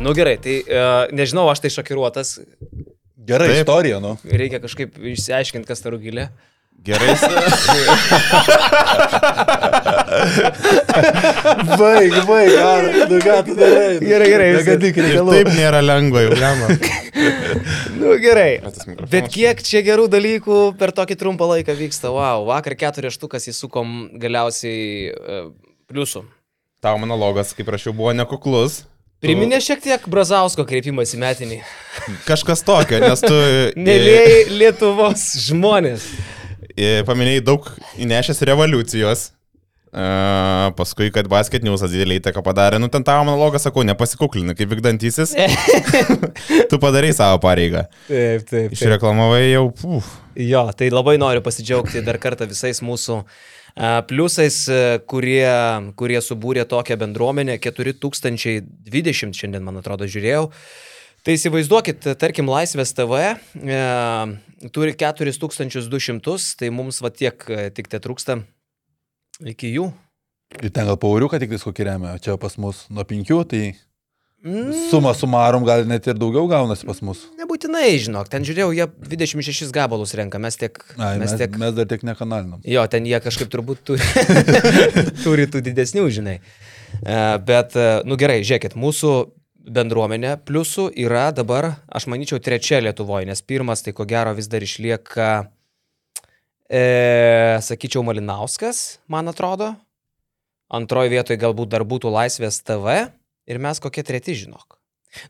Nu gerai, tai uh, nežinau, aš tai šokiruotas. Gerai, Taip. istorija, nu. Reikia kažkaip išsiaiškinti, kas ta rugilė. Gerai. Baig, baig, ar, nu ką tu darai? Gerai, gerai, viskas. Negadik reikalų. taip nėra lengva jau, jama. Nu gerai. Bet kiek čia gerų dalykų per tokį trumpą laiką vyksta. Wow, vakar keturias štukas įsukom galiausiai uh, pliusų. Tavo monologas, kaip prašiau, buvo nekuklus. Priminė šiek tiek Brazausko kreipimas į metinį. Kažkas tokio, nes tu... Mėlyjei Lietuvos žmonės. e, Paminėjai daug įnešęs revoliucijos. Uh, paskui, kad basket newsas didelį įtaką padarė, nu ten tavo monologas, sakau, nepasikuklinai, kaip vykdantysis. tu padarai savo pareigą. Taip, taip. taip. Išreklamavai jau, puf. Jo, tai labai noriu pasidžiaugti dar kartą visais mūsų a, pliusais, a, kurie, kurie subūrė tokią bendruomenę. 4020 šiandien, man atrodo, žiūrėjau. Tai įsivaizduokit, tarkim, Laisvės TV e, turi 4200, tai mums va tiek e, tik te trūksta iki jų. Ir ten gal pauriuką tik tais kokį remia, čia pas mus nuo penkių, tai suma sumarum gal net ir daugiau gaunasi pas mus. nebūtinai, žinok, ten žiūrėjau, jie 26 gabalus renka, mes tiek... Ai, mes, tiek... mes dar tiek nekanalinam. Jo, ten jie kažkaip turbūt turi, turi tų didesnių, žinai. E, Bet, e, nu gerai, žiūrėkit, mūsų bendruomenė pliusų yra dabar, aš manyčiau, trečia Lietuvoje, nes pirmas tai ko gero vis dar išlieka, e, sakyčiau, Malinauskas, man atrodo. Antroji vietoje galbūt dar būtų Laisvės TV ir mes kokie treti, žinok.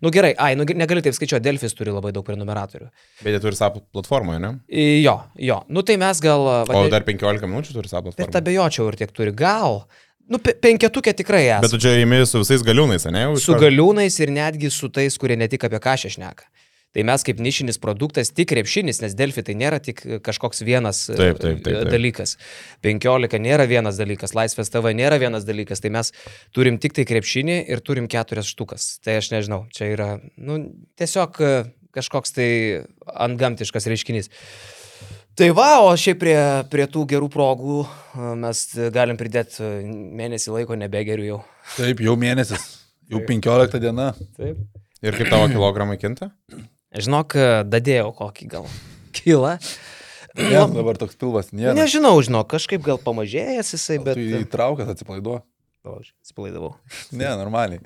Nu gerai, ai, nu, negaliu taip skaičiuoti, Delfis turi labai daug prenumeratorių. Bet jie turi savo platformoje, ne? Jo, jo, nu tai mes gal... va, O ne- dar 15 minučių turi savo Bet platformoje. abejočiau ir tiek turi. Gal. Nu, pe- penketukė tikrai Bet esu. tu čia įimi su visais galiūnais, ne? Jau Su galiūnais ir netgi su tais, kurie ne tik apie ką šešneka. Tai mes kaip nišinis produktas, tik krepšinis, nes Delfi tai nėra tik kažkoks vienas e, Taip, taip, taip, taip. dalykas. 15 nėra vienas dalykas, Laisvės TV nėra vienas dalykas. Tai mes turim tik tai krepšinį ir turim keturias štukas. Tai aš nežinau, čia yra nu, tiesiog e, kažkoks tai antgamtiškas reiškinys. Tai va, o šiaip prie, prie tų gerų progų e, mes galim pridėti e, mėnesį laiko nebegeriu jau. Taip, jau mėnesis. Jau 15 diena. Taip. Ir kaip tavo kilogramai kinta? Žinok, dadėjau kokį gal kilą. Ne, dabar toks pilvas nėra. Nežinau, žinok, kažkaip gal pamažėjęs jisai, bet... Įtraukęs atsipalaiduo. Atsipalaidavau. Ne, normaliai.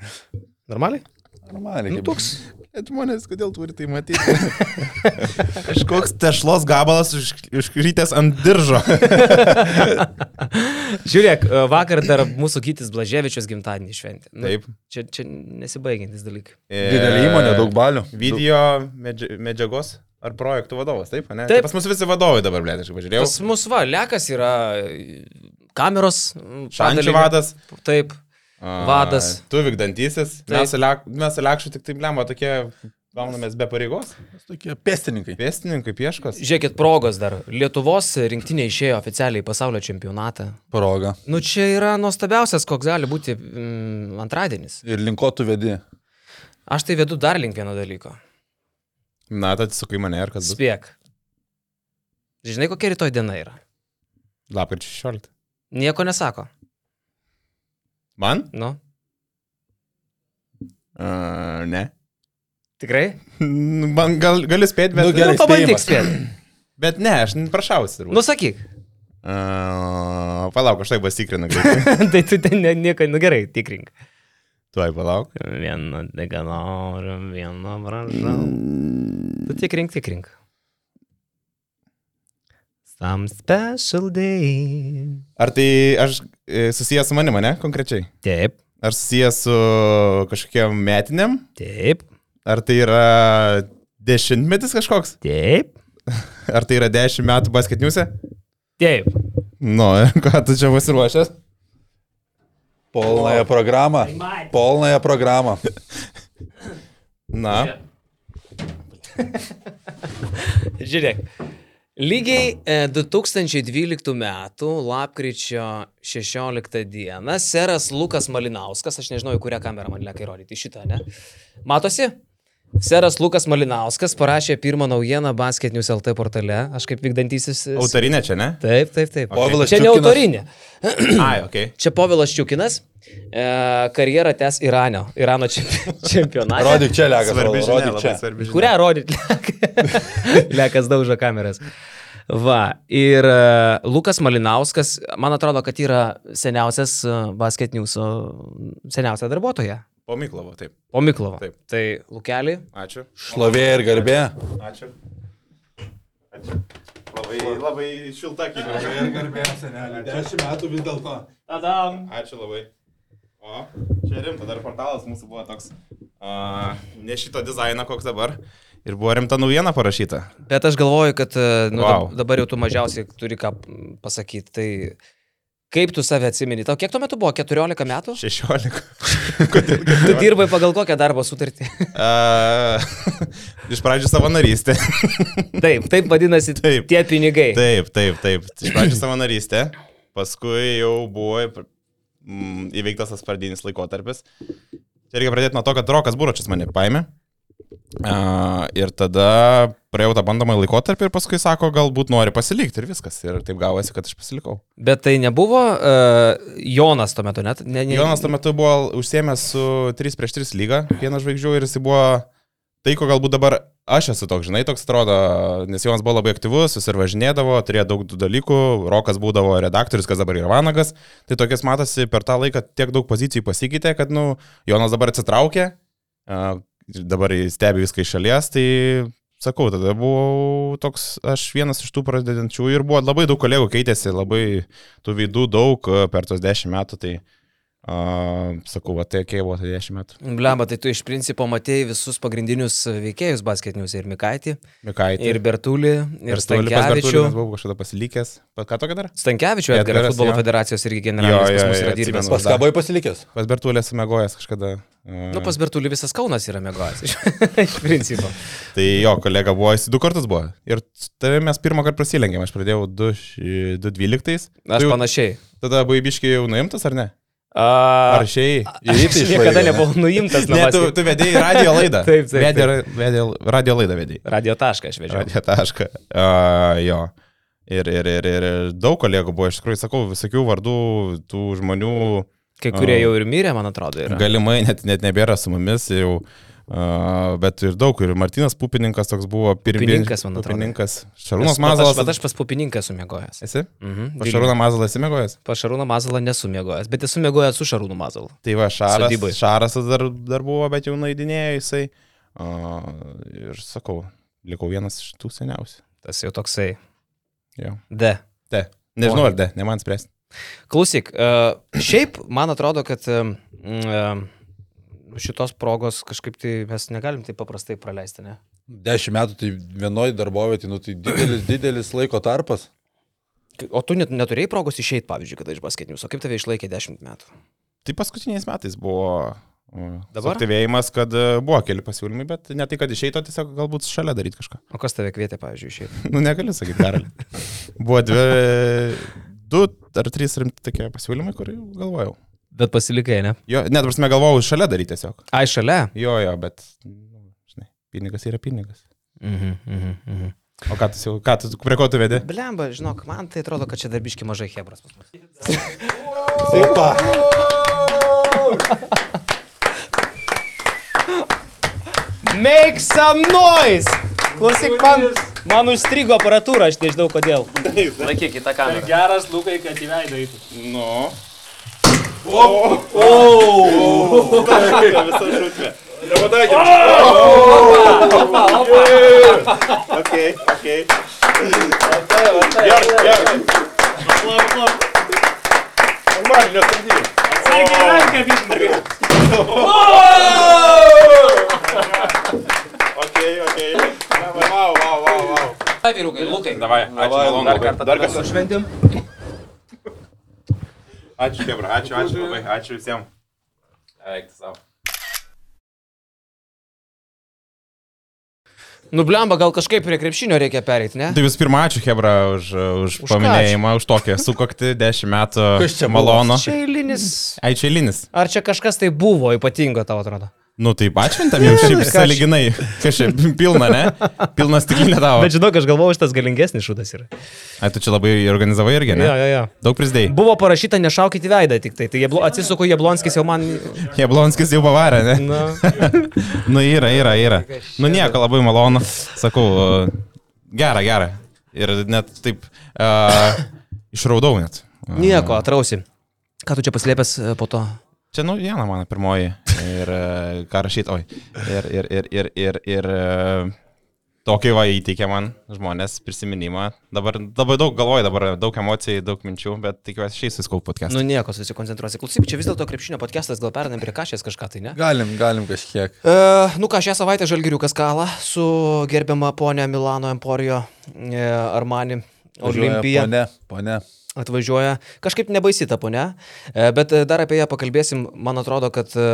Normaliai? Normaliai. Nu, toks. Bet žmonės, kodėl turi tai matyti? Kažkoks tešlos gabalas už- užkrytęs ant diržo. Žiūrėk, e, vakar dar mūsų Gytis Blaževičius gimtadienį šventė. Nu, Taip. Čia, čia nesibaigiantis dalykai. Didelė įmonė, daug balių. Video medži medžiagos ar projektų vadovas, taip, ne? Taip. Tai Pas mus visi vadovai dabar, blė, aš pažiūrėjau. Pas mus va, Lekas yra e, kameros. Šančių vadas. Taip. Vadas. Tu vykdantysis. Mes Lek- mes Lekšu tik taip lemba tokie, gaunamės be pareigos. Tokie pėstininkai. Pėstininkai, pieškos. Žiūrėkit, progos dar. Lietuvos rinktinė išėjo oficialiai į pasaulio čempionatą. Proga. Nu čia yra nuostabiausias, koks gali būti mm, antradienis. Ir linko tu vedi. Aš tai vedu dar link vieno dalyko. Na, tad sukai mane ir kas. Spėk. Žinai, kokia rytoj diena yra? Lapkričio 16. Nieko nesako. Man? Nu, Uh, ne. tikrai? Man gal, gali spėti, bet... Nu, gerai. nu, pabandyk spėti. Bet ne, aš prašausiu. Nu, sakyk. Uh, palauk, aš tai pasikrinu. tai tu ten ne, nieko, nu gerai, tikrink. Tuoj palauk. Vieną dega noriu, vieną prašau. Tu tikrink, tikrink. Some special day. Ar tai aš e, susijęs su manimi, ne, konkrečiai? Taip, Ar susijęs su kažkokiam metiniam? taip, Ar tai yra dešimtmetis kažkoks? taip, Ar tai yra dešimt metų basketniuose? taip. Nu, ką tu čia pasiruošęs? Polnąją programą. Polnąją programą. Na, Žiūrėk. Lygiai e, 2012 m. lapkričio 16 d. seras Lukas Malinauskas, aš nežinau, į kurią kamerą man lėkai rodyti, šitą, ne? Matosi? Seras Lukas Malinauskas parašė pirmą naujieną Basket News LT portale. Aš kaip vykdantysis. Autorinė čia, ne? Taip, taip, taip. Povilas Čia ne Čiukinas. autorinė. Ai, ok. Čia Povilas Čiukinas. E, karjerą tęs Irano. Irano čempi- čempionate. Rodyk čia, Lekas, Svarbi žinia, rodyk čia. svarbi žinia. Kurią rodyti? Lekas daužo kameras. Va, ir e, Lukas Malinauskas, man atrodo, kad yra seniausias e, Basket News, seniausia darbuotoja. Po Miklovo, taip. Po Miklovo. Taip. Tai Lukelį. Ačiū. Šlovė ir garbė. Ačiū. Ačiū. Labai, labai šilta knyga. ir garbė, senelė. Dešimt metų vis dėlto. Tadam. Ačiū labai. O, čia rimta, dar portalas mūsų buvo toks. Uh, ne šito dizaino, koks dabar. Ir buvo rimta naujiena parašyta. Bet aš galvoju, kad e, nu, wow. dabar jau tu mažiausiai turi ką pasakyti. Tai kaip tu save atsimeni? Tau kiek tuo metu buvo? 14 metų? 16. Tu dirbai pagal kokią darbo sutartį? Uh, iš pradžių savanorystė. taip, taip vadinasi Taip. tie pinigai. Taip, taip, taip. Iš pradžių savanorystė, paskui jau buvo mm, įveiktas tas pradinis laikotarpis. Čia reikia pradėti nuo to, kad Rokas Buračius mane paėmė. Uh, ir tada praėjau tą bandomąjį laikotarpį ir paskui sako, galbūt nori pasilikti ir viskas. Ir taip gavosi, kad aš pasilikau. Bet tai nebuvo uh, Jonas tuo metu, net? Ne, ne, Jonas tuo metu buvo užsiemęs su 3 prieš 3 lyga, vienas žvaigždžių ir jis buvo tai, ko galbūt dabar aš esu toks, žinai, toks atrodo, nes Jonas buvo labai aktyvus, jis ir važinėdavo, turėjo daug dalykų, Rokas būdavo redaktorius, kas dabar yra Vanagas, tai tokias matosi per tą laiką tiek daug pozicijų pasikeitė, kad, nu, Jonas dabar atsitraukė, a, dabar stebi viską iš šalies, tai sakau, tada buvau toks, aš vienas iš tų pradedančių ir buvo labai daug kolegų keitėsi, labai tų veidų daug a, per tos dešimt metų, tai a, sakau, va, tai kiek buvo tai dešimt metų. Blemba, tai tu iš principo matėjai visus pagrindinius veikėjus basketinius ir Mikaitį, Mikaitė. ir Bertulį, ir Stankevičių. Buvau kažkada pasilikęs. Pa- Ką tokia dar? Stankevičių, Edgaras Edgaras, futbolo jo. federacijos irgi Jo, generalinis jo, pas mus jo, yra dirbęs. Pas ką buvai pasilikęs? Pas Bertulės sumegojęs kažkada. a, Nu, pas Bertulį visas Kaunas yra mėgojęs, iš, iš principo. Tai jo, kolega buvo, jis du kartus buvo. Ir tave mes pirmą kartą prasilenkėm, aš pradėjau 2012. Aš panašiai. Tada buvai biškiai jau nuimtas, ar ne? A, Ar šiai? Aš niekada nebuvau nuimtas Ne, tu, tu vedėjai radio laidą. Taip, taip, Vedė, vedė, radio laidą vedėjai. Radio tašką aš vežiau. Radio tašką. Uh, jo. Ir, ir, ir, ir daug kolegų buvo, iš tikrųjų, sakau, visokių vardų tų žmonių Kai kurie jau ir mirė, man atrodo, yra. Galimai net, net nebėra su mumis jau. Uh, bet ir daug, ir Martinas Pupininkas toks buvo Pupininkas, man atrodo. Pupininkas. Šarūnas Mazalas. bet aš pas Pupininką esu mėgojęs. Esi? Mhm. Pas Šarūną Mazalą esi mėgojęs? Pa Šarūną Mazalą nesu mėgojęs, bet esu mėgojęs su Šarūnu Mazalu. Tai va, Šaras, Sodyboj. Šaras dar, dar buvo, bet jau naidinėjo jisai. Uh, ir sakau, likau vienas iš tų seniausių. Tas jau toksai. Jo. D. Te. Nežinau, ar de, ne man spręsti. Klausyk, uh, šiaip man atrodo, kad um, šitos progos kažkaip tai mes negalim taip paprastai praleisti, ne? Dešimt metų tai vienoje darbovietėje, nu tai didelis, didelis laiko tarpas. O tu net neturėjai progos išeiti, pavyzdžiui, kada iš basketinius, o kaip tave išlaikė 10 metų? Tai paskutiniais metais buvo uh, Dabar? aktyvėjimas, kad uh, buvo keli pasiūlymai, bet ne tai, kad išeito, tiesiog galbūt šalia daryti kažką. O kas tave kvietė, pavyzdžiui, išeiti? Nu, negaliu sakyti, karaliu. Buvo dvi, du ar trys rimti tokie pasiūlymai, kur jau galvojau. Bet pasilikai, ne? Jo, net prasme galvojau šalia daryti tiesiog. Ai, šalia. Jo, jo, bet, nu, žinai, pinigas yra pinigas. Mhm, mhm, mhm. O ką tu, ką tu, prie ko tu vedi? Blemba, žinok, man tai atrodo, kad čia darbiški mažai hebras pas mus. Opa. Make some noise! Klausyk, man, man užstrigo aparatūra, aš nežinau kodėl. Laikyk į tą kamerą. Geras Lukai, kad įveido į tai. Nu. Okay, okay. Atsargiai ranką, Vytautai. Okay, okay. Wow, wow, wow, wow. Ai, vyrukai, Lukai. Davai, ačiū. Dar kartą Dar kartą. sušventim. Ačiū, Hebra, ačiū, ačiū labai, ačiū visiems. Eik savo. Nublemba, gal kažkaip prie krepšinio reikia pereiti, ne? Tai visų pirma, ačiū Hebra už, už, Už paminėjimą, už tokią sukakti 10 metų Kas čia malonu. Čia eilinis. Ai, čia eilinis. Ar čia kažkas tai buvo ypatingo, tau atrodo? Nu taip, atšventam jums šiaip saliginai. Kažkaip pilna, ne? Pilna stiklinė tavo. Bet žinok, aš galvoju, šitas galingesnis šūdas yra. Ai, tu čia labai organizavai irgi, ne? Jo, jo, jo. Daug prizdėjai. Buvo parašyta nešaukite veidą tik tai. Tai jeblo, atsisuku, Jablonskis jau man... Jablonskis jau pavarė, ne? Na, Nu yra, yra, yra. Nu nieko, labai malonu. Sakau, gera, gera. Ir net taip uh, išraudau net. Nieko, atrausi. Ką tu čia paslėpęs e, po to? Čia, nu, viena mano pirmoji. Ir uh, ką rašyti, oi. Ir, ir, ir, ir, ir, ir uh, tokį va įteikė man žmonės prisiminimą. Dabar labai daug galvoju, dabar daug emocijų, daug minčių, bet tikiuosi šiais viskau podcast. Nu nieko, susikoncentruosi. Klausyk, čia vis dėlto krepšinio podcastas, gal pernai prie kažės kažką tai, ne? Galim, galim kažkiek. Uh, nu ką, šią savaitę Žalgiriukas kalą su gerbiama ponė Milano Emporijo e, Armani Olimpija. Pone, pone. Atvažiuoja. Kažkaip nebaisi ta ponia, e, bet e, dar apie ją pakalbėsim. Man atrodo, kad e,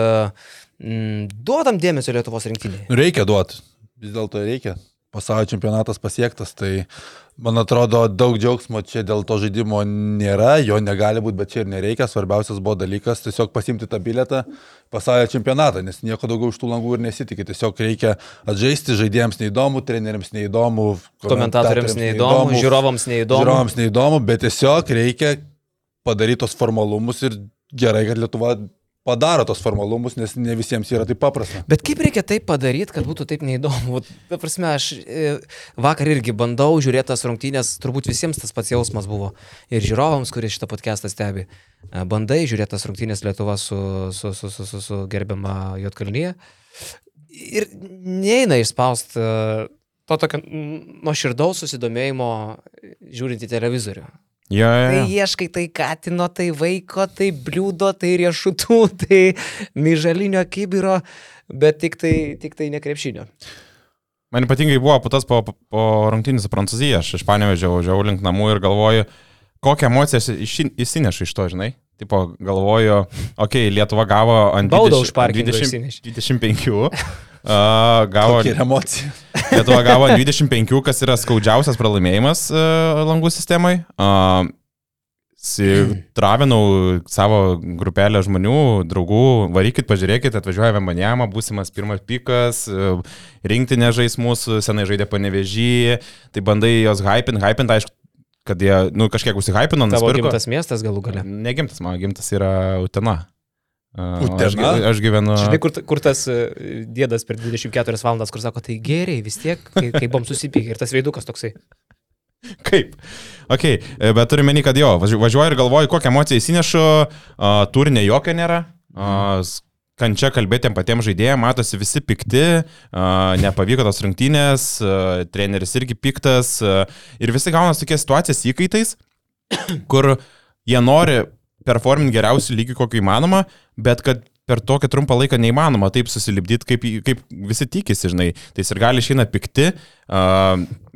mm, duodam dėmesio Lietuvos rinktinėje. Reikia duoti. Vis dėlto reikia. Pasaulio čempionatas pasiektas, tai man atrodo daug džiaugsmo čia dėl to žaidimo nėra, jo negali būti, bet čia ir nereikia. Svarbiausias buvo dalykas tiesiog pasimti tą bilietą pasaulio čempionatą, nes nieko daugiau už tų langų ir nesitikė. Tiesiog reikia atžaisti, žaidėjams neįdomu, treneriams neįdomu, Komentatoriams neįdomu, žiūrovams neįdomu. Žiūrovams neįdomu, bet tiesiog reikia padaryti tos formalumus ir gerai, kad Lietuva padaro tos formalumus, nes ne visiems yra taip paprasta. Bet kaip reikia taip padaryti, kad būtų taip neįdomu? Ta prasme, aš e, vakar irgi bandau žiūrėti tas rungtynės, turbūt visiems tas pats jausmas buvo. Ir žiūrovams, kurie šitą podcastą stebi. E, Bandai žiūrėti tas rungtynės Lietuva su, su, su, su, su, su gerbiama Jotkalnyje. Ir neina išspausti to tokio nuo širdaus susidomėjimo žiūrint į televizorių. Jo, jo, Tai jo. ieškai tai katino, tai vaiko, tai bliūdo, tai riešutų, tai myžalinio kibiro, bet tik tai, tik tai nekrepšinio. Man ypatingai buvo po tas po, po, rungtynės su Prancūzija, aš iš panevežiau, važiavau link namų ir galvoju, kokią emociją įsinešu iš to, žinai. Tipo, galvoju, okei, okay, Lietuva gavo ant Baudą 20 už parkingą 20, išsinešė. 25. Uh, gavo. Lietuva gavo ant 25, kas yra skaudžiausias pralaimėjimas uh, langų sistemai. Uh, Travinau savo grupelę žmonių, draugų, varykit, pažiūrėkit, atvažiuoja Vemanjama, būsimas pirmas pikas, e, rinktinė žais mūsų, senai žaidė panevežį, tai bandai jos hypint, hypint, aišku, kad jie, nu, kažkiek užsihypino, Tavo nusipirko. gimtas miestas galų gale. Negimtas, mano gimtas yra Utena. Utena? Aš, aš gyvenu. Žinai, kur, kur tas e, dėdas per 24 valandas, kur sako, tai geriai vis tiek, kai, kai buvom susipykę ir tas veidukas toksai. Kaip? Ok, e, bet turime menį, kad jo, važiu- važiuoju ir galvoju, kokią emociją įsinešu, turinė jokio nėra. Uh, Kančia kalbėtėm patiems žaidėjams, matosi visi pikti, nepavyko tos rungtynės, treneris irgi piktas ir visi gauna tokie situacijas įkaitais, kur jie nori performinti geriausių lygių, kokį įmanoma, bet kad per tokį trumpą laiką neįmanoma taip susilipdyti, kaip, kaip visi tikisi, žinai. Tai ir gali išeina pikti,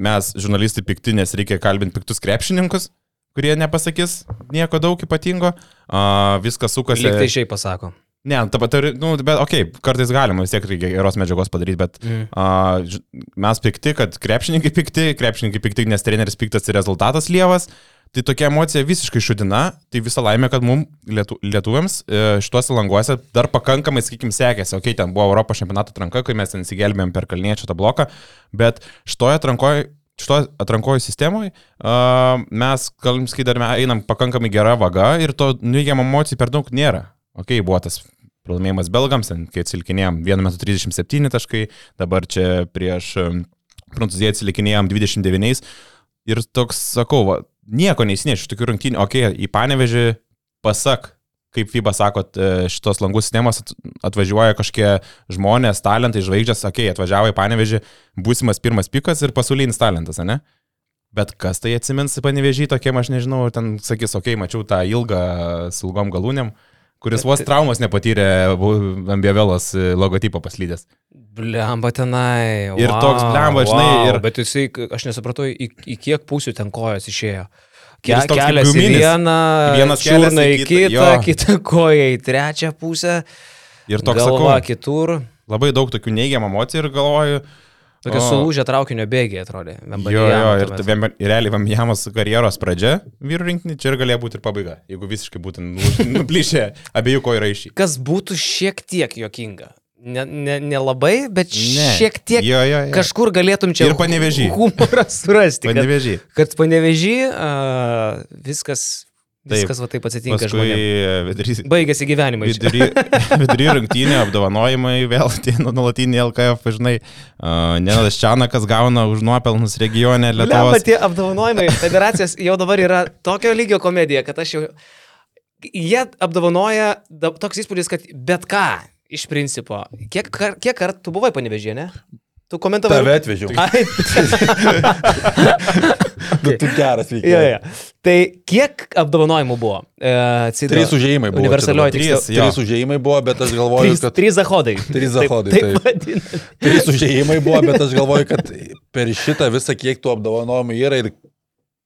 mes žurnalistai pikti, nes reikia kalbinti piktus krepšininkus, kurie nepasakys nieko daug ypatingo, viskas sukasi. Lyg tai šiaip pasako. Ne, ta pati, nu, bet, okei, okay, kartais galima vis tiek reikia geros medžiagos padaryti, bet Mm. uh, mes pikti, kad krepšininkai pikti, krepšininkai pikti, nes treneris piktas ir rezultatas lievas. Tai tokia emocija visiškai šudina, tai visa laimė, kad mums lietu, lietuviams e, šituose languose dar pakankamai, sakykime, sekėsi. Ok, ten buvo Europos čempionato atranka, kai mes ten įsigelbėjom per kalniečio tą bloką, bet šitoje atrankoje šitoje atrankojo sistemoje uh, mes, galim sakyti, dar einam pakankamai gerą vagą ir to neigiamų emocijų per daug nėra. Ok, buvo tas pralaimėjimas belgams, ten, kai atsilikinėjom vienu metu 37 taškai, dabar čia prieš um, Prancūziją atsilikinėjom 29 ir toks, sakau, va, nieko neįsinešiu iš tokių rungtynių, ok, į panevežį pasak, kaip FIBA sako, šitos langų sistemos at- atvažiuoja kažkokie žmonės, talentai, žvaigždės, okay, atvažiavo į panevežį, būsimas pirmas pikas ir pasaulinis talentas, ne? Bet kas tai atsimins panevežį tokiem, aš nežinau, ten sakys, okay, mačiau tą ilgą su ilgom galūnėm, kuris vos traumas nepatyrė bu- ant Bievelos e, logotipo paslydęs. Blemba tenai. Ir toks blemba, žinai, ir- Bet jisai, aš nesupratau, į, į kiek pusių ten kojos išėjo. Ke, kelias į vieną, Vienas kelias į kitą, kitą, kitą koją į trečią pusę, Ir toks, galva sakau, kitur. labai daug tokių neigiamų emocijų ir galvoju, Tokia O. sulūžę traukinio bėgiai atrodė. Jo, jo, ir ir realiai Vamjamas karjeros pradžia vyrų rinkinį, čia ir galėjo būti ir pabaiga, jeigu visiškai būtų nu- nuplyšę abiejų kojų raiščiai. Kas būtų šiek tiek jokinga. Nelabai, ne, nelabai, bet Ne. šiek tiek Jo, jo, jo. kažkur galėtum čia Ir Panevėžy. humorą surasti. kad- Panevežį. Kad panevežį uh, viskas, viskas va taip atsitinka Paskui žmonėms. vidury, Baigėsi gyvenimai. čia. vidury, vidury rungtynė apdovanojimai, vėl tie nu- nuolatiniai LKF, žinai, uh, Nenadas Čianakas gauna už nuopelnus regione Lemba Lietuvos. tie apdovanojimai, federacijos jau dabar yra tokio lygio komedija, kad aš jau... Jie apdovanoja, toks įspūdis, kad bet ką, iš principo. Kiek, kiek kartų tu buvai panevežė, ne? Tu komentavai. Tave atvežiau. Ai, Bet tu geras jo, veikia. jo. Tai kiek apdovanojimų buvo? E, Cidro Trys užėjimai buvo. Universalioji. Trys, jo. Trys užėjimai buvo, bet aš galvoju, Trys, kad... trys zahodai. Trys zahodai, Taip, taip. taip. Trys užėjimai buvo, bet aš galvoju, kad per šitą visą kiek tų apdovanojimų yra ir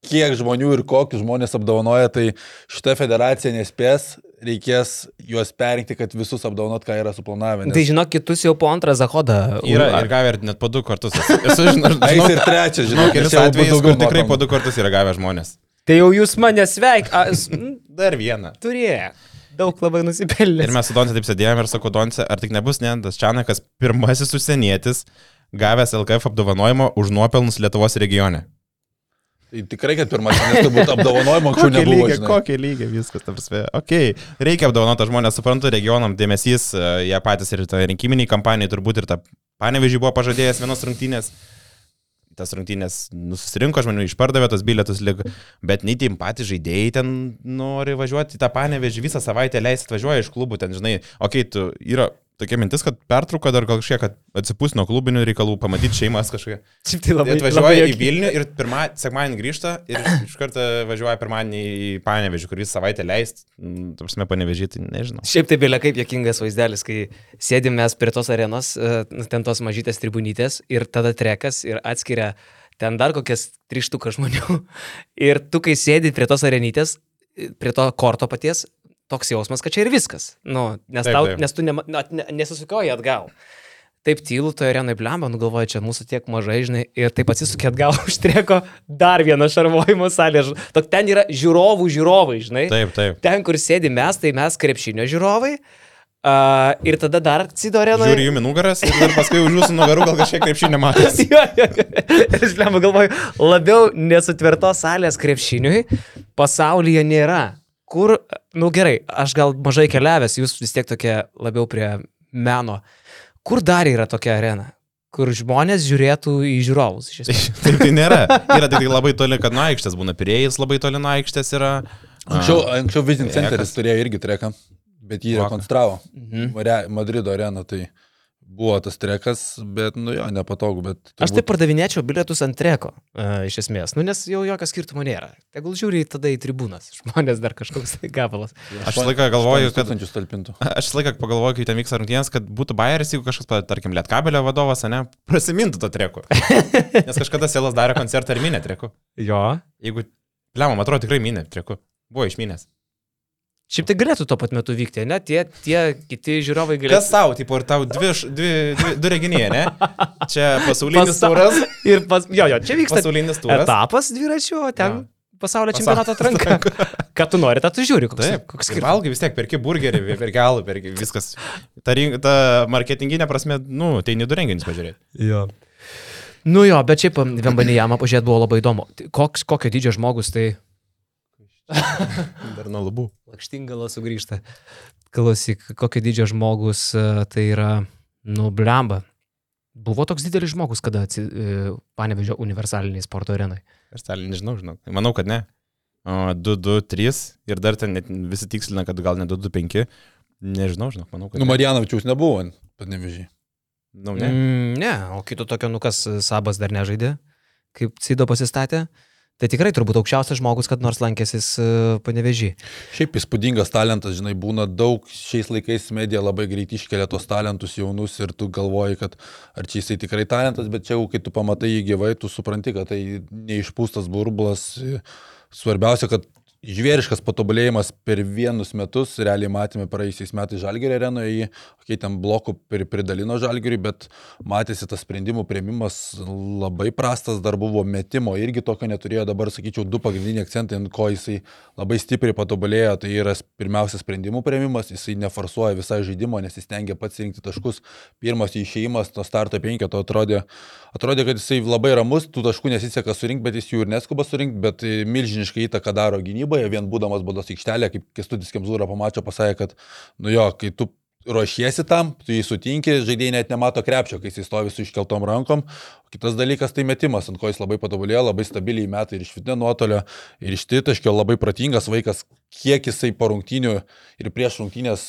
kiek žmonių ir kokius žmonės apdovanoja, tai šita federacija nespės, reikės juos perinkti, kad visus apdovanot, ką yra suplanavę. nes- Tai žinok, kitus jau po antrą zahodą. Yra ir gavę ir net po du kartus. Esu, žinau, žinau, ir trečias, žinau kelis atvejus, daugiau kur tikrai po du kartus yra gavę žmonės. Tai jau jūs mane sveik. a, s- m, Dar vieną. Turėjo. Daug labai nusipelnė. Ir mes su Donce taip sėdėjome ir sakau, Donce, ar tik nebus Nendas Čianakas pirmasis užsienietis gavęs LKF apdovanojimą už nuopelnus Lietuvos regione. Tai tikrai, kad pirmasis, nes turbūt apdovanojimo anksčiau nebuvo. žinai. kokie lygiai viskas, tam prasme. Ok, reikia apdovanoti žmonės, suprantu, regionam dėmesys, e, jie patys ir rinkiminiai kampanijai turbūt ir tą panevežį buvo pažadėjęs vienos rungtynės. Tas rungtynės nusirinko žmonių, išpardavė tos bilietus, bet nei tim patys žaidėjai ten nori važiuoti tą panevežį, visą savaitę leisti atvažiuoja iš klubų, ten žinai, okei, okay, tu yra tokia mintis, kad pertrauka dar gal kažkiek, kad atsipūs nuo klubinių reikalų, pamatyti šeimas kažkokią. Šiaip tai labai Jie atvažiuoja į juokinga. Vilnių ir pirmą, sekmadienį grįžta ir iš karto važiuoja pirmadienį į Panevežį, kuris savaitę leist, mm, tarpsime, Panevežį, tai nežinau. Šiaip tai bėlė kaip jokingas vaizdelis, kai sėdim mes prie tos arenos, e, ten tos mažytės tribunytės ir tada trekas ir atskiria ten dar kokias trištuką žmonių. Ir tu, kai sėdi prie tos arenytės, prie to korto paties, toks jausmas, kad čia ir viskas. Nu, nes, Taip, tau, taip. nes tu nema- na, ne, nesisukioji atgal. Taip tylu, toje arenoje blemba, nu galvoju, čia mūsų tiek mažai, žinai, ir taip atsisukė atgal užtreko dar vieną šarvojimo salę. Tok ten yra žiūrovų žiūrovai, žinai. Taip, taip. Ten, kur sėdi mes, tai mes krepšinio žiūrovai. Uh, ir tada dar Cido arenoje. Žiūri jų nugaras ir paskui už jūsų nugarų gal kažkiek jo. Ir aš lemą galvoju, labiau nesutvertos salės krepšiniui pasaulyje nėra. Kur, nu gerai, aš gal mažai keliavęs, jūs vis tiek tokie labiau prie meno. Kur dar yra tokia arena? Kur žmonės žiūrėtų į žiūrovus. Taip tai nėra. Yra tik tai labai toli, kad nuo aikštės būna pirėjas, labai toli nuo aikštės yra. Anksčiau, anksčiau Vision Trekas. Centeris turėjo irgi treką, bet jį rekonstravo. Mhm. Madrido arena, tai buvo tas trekas, bet, nu jo, nepatogu, bet... Aš tai pardavinėčiau bilietus ant treko, uh, iš esmės, nu nes jau jokio skirtumo nėra. Tegul žiūri tada į tribūnas, žmonės dar kažkoks tai gabalas. Aš visą laiką galvoju, kad-. Aš visą laiką pagalvoju, kai ten vyksta rungtynės, kad būtų Bayeris, jeigu kažkas, tarkim, Lietkabelio vadovas, ne, prasimintų to treku. Nes kažkada Sėlas darė koncertą ir minė treku. Jo. Jeigu, lemam, atrodo tikrai minė treku. Buvo išminės. Šiaip tai galėtų tuo pat metu vykti, ne? Tie, tie kiti žiūrovai Kas galėtų. tau, tipo, ir tau dvi, dvi, dvi, du reginiai, ne? Čia pasaulinis Pasa- turas. Ir pas, jo, jo, čia vyksta Pasaulinis turas. etapas dviračių, o ten Jo. pasaulio čempionato atranka. Ką tu nori, tą tu žiūri, koks, Taip, koks ir skirtumas. valgai vis tiek, perki burgerį, perki alų, perki viskas. Ta, ta marketinginė prasme, nu, tai nedu renginius pažiūrėti. Jo. Nu jo, bet šiaip Vembanijama pažiūrėti buvo labai įdomu. Koks, kokio dydžio žmogus tai Dar nuo lubų. lakštingala sugrįžta. Klausyk, kokio dydžio žmogus e, tai yra, nu, blemba. Buvo toks didelis žmogus, kada atsi, e, panevežė universaliniai sporto arenai. Stalį nežinau, žinau. Manau, kad ne. O, 2, 2, 3 ir dar ten visi tikslina, kad gal ne 2, 2, 5. Nežinau, žinau, manau, kad Nu, ne. Marijanovičiaus nebuvo, pat nevežiai. Nu, ne. Mm, ne, o kito tokio, nu kas, Sabas dar nežaidė, kaip Cido pasistatė. Tai tikrai turbūt aukščiausias žmogus, kad nors lankėsis panevežį. Šiaip įspūdingas talentas, žinai, būna daug, šiais laikais medija labai greit iškelia tos talentus jaunus ir tu galvoji, kad ar čia jisai tikrai talentas, bet čia jau, kai tu pamatai jį gyvai, tu supranti, kad tai neišpūstas burbulas. Svarbiausia, kad žvėriškas patobulėjimas per vienus metus, realiai matėme praėjusiais metais Žalgerio arenoje, jį, okay, ten blokų pri, pridalino Žalgeriui, bet matėsi tas sprendimų prieimimas labai prastas, dar buvo metimo, irgi tokio neturėjo, dabar sakyčiau, du pagrindiniai akcentai, ant ko jisai labai stipriai patobulėjo, tai yra pirmiausia sprendimų prieimimas, jisai neforsuoja visą žaidimą, nes jis tengia pats rinkti taškus, pirmas išėjimas to starto penketo atrodė, atrodė, kad jisai labai ramus, tų taškų nesiseka surinkti, bet jis jų ir neskuba surinkti, bet milžiniškai įtaką daro gynybai gynyboje, vien būdamas baudos aikštelė, kaip Kestudis Kemzūra pamačio pasakė, kad, nu jo, kai tu ruošiesi tam, tu jį sutinki, žaidėjai net nemato krepšio, kai jis stovi su iškeltom rankom. Kitas dalykas tai metimas, ant ko jis labai patobulėjo, labai stabiliai metai ir iš vidinio nuotolio, ir iš tritaškio, labai protingas vaikas, kiek jisai po rungtynių ir prieš rungtynės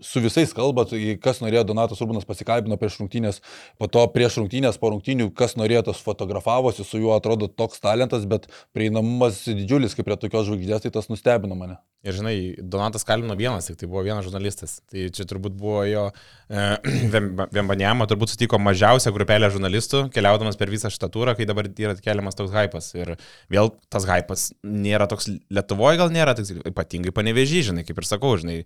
su visais kalba, tai kas norėjo, Donatas Urbanas pasikalbino prieš rungtynės, po to prieš rungtynės, po rungtynių, kas norėjo, tas fotografavosi, su juo atrodo toks talentas, bet prieinamumas didžiulis, kaip prie tokios žvaigždės, tai tas nustebino mane. Ir žinai, Donatas kalbino vienas, tik tai buvo vienas žurnalistas. Tai čia turbūt buvo jo e, Vembanėjama, turbūt sutiko mažiausia grupelė žurnalistų, keliaudamas per visą šitą turą, kai dabar yra keliamas toks hypas. Ir vėl tas hypas nėra toks Lietuvoje, gal nėra, tik ypatingai panevežį, žinai, kaip ir sakau, žinai,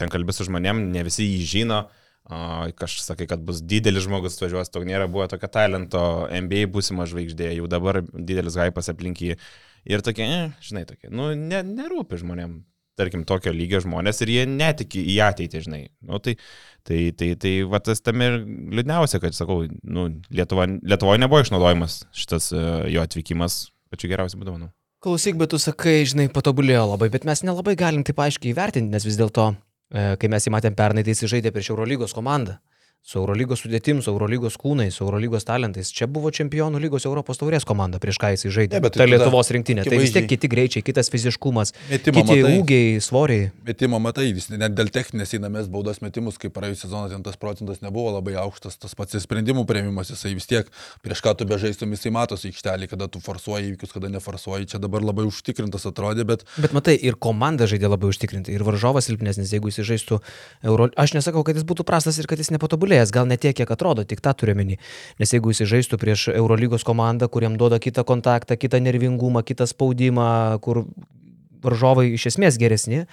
ten kalbės su žmonėm, ne visi jį žino. Kažkas sakai, kad bus didelis žmogus važiuos, to nėra buvo tokio talento, NBA būsima žvaigždė, jau dabar didelis hypas aplink jį. Ir tokie, eh, žinai, tokie, nu, ne, nerūpi žmonėm, tarkim, tokio lygio žmonės ir jie netiki į ateitį, žinai. Nu, tai, tai, tai, tai va tas tam ir liūdniausia, kad, sakau, nu, Lietuva, Lietuvoje nebuvo išnaudojimas šitas uh, jo atvykimas pačiu geriausiu būdu, manau. Klausyk, bet tu sakai, žinai, patobulėjo labai, bet mes nelabai galim taip aiškiai įvertinti, nes vis dėlto, e, kai mes įmatėm pernai, tai jis žaidė prieš Eurolygos komandą su Eurolygos sudėtim, su Eurolygos kūnais, su Eurolygos talentais. Čia buvo Čempionų lygos Europos taurės komanda, prieš ką jis žaidė. Ne, bet tai ta Lietuvos rinktinė. Tai vis tiek kiti greičiai, kitas fiziškumas, metimo kiti matai, ūgiai, svoriai. Metimo matai, vis net dėl techninės įnamės baudos metimus, kaip praėjusią sezoną ten tas procentas nebuvo labai aukštas, tas pats sprendimų prieimimas, jisai vis tiek prieš ką tu bežaistum, jisai matosi aikštelį, kada tu forsuoji įvykius, kada neforsuoji. Čia dabar labai užtikrintas atrodė, bet... Bet matai, ir komanda žaidė labai užtikrintai, ir varžovas silpnesnis, jeigu jis žaistų Euro... Aš nesakau, kad jis būtų prastas ir kad jis nepatobulėjęs, gal ne tiek, kiek atrodo, tik tą turiu menį. Nes jeigu jis žaistų prieš Eurolygos komandą, kuriam duoda kitą kontaktą, kitą nervingumą, kitą spaudimą, kur varžovai iš esmės geresni,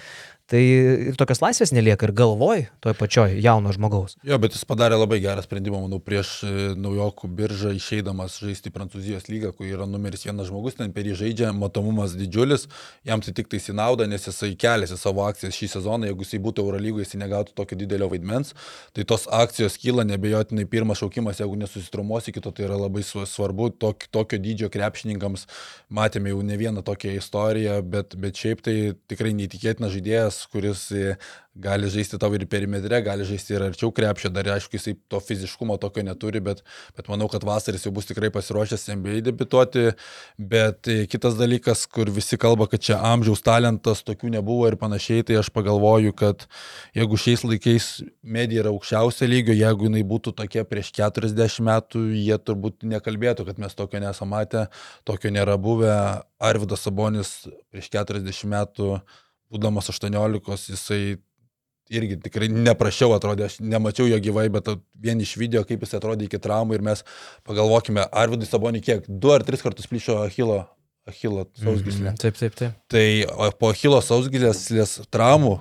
Tai ir tokios laisvės nelieka ir galvoj, toje pačioje jauno žmogaus. Jo, bet jis padarė labai gerą sprendimą, manau, prieš e, naujokų biržą išeidamas žaisti Prancūzijos lygą, kur yra numeris vienas žmogus, ten per jį žaidžia, matomumas didžiulis, jam tai tik tai įnauda, nes jisai keliasi savo akcijas šį sezoną, jeigu jisai būtų Eurolygoje, jisai negautų tokio didelio vaidmens, tai tos akcijos kyla nebejotinai pirmas šaukimas, jeigu nesusitrumuosi kito, tai yra labai svarbu, tok, tokio dydžio krepšininkams, matėme jau ne vieną tokią istoriją, bet, bet šiaip tai tikrai neįtikėtinas žaidėjas žaidėjas, kuris e, gali žaisti tau ir perimetre, gali žaisti ir arčiau krepšio, dar aišku, jisai to fiziškumo tokio neturi, bet, bet manau, kad vasaris jau bus tikrai pasiruošęs NBA debituoti, bet e, kitas dalykas, kur visi kalba, kad čia amžiaus talentas tokių nebuvo ir panašiai, tai aš pagalvoju, kad jeigu šiais laikais medija yra aukščiausio lygio, jeigu jinai būtų tokia prieš 40 metų, jie turbūt nekalbėtų, kad mes tokio nesame matę, tokio nėra buvę. Arvidas Sabonis prieš 40 metų būdamas 18, jisai irgi tikrai neprašiau atrodė, aš nemačiau jo gyvai, bet vien iš video, kaip jis atrodė iki traumų ir mes pagalvokime, Arvidui Sabonį kiek, du ar tris kartus plyšo Achilo, Achilo sausgyslė. Mm, taip, taip, taip. Tai po Achilo sausgyslės traumų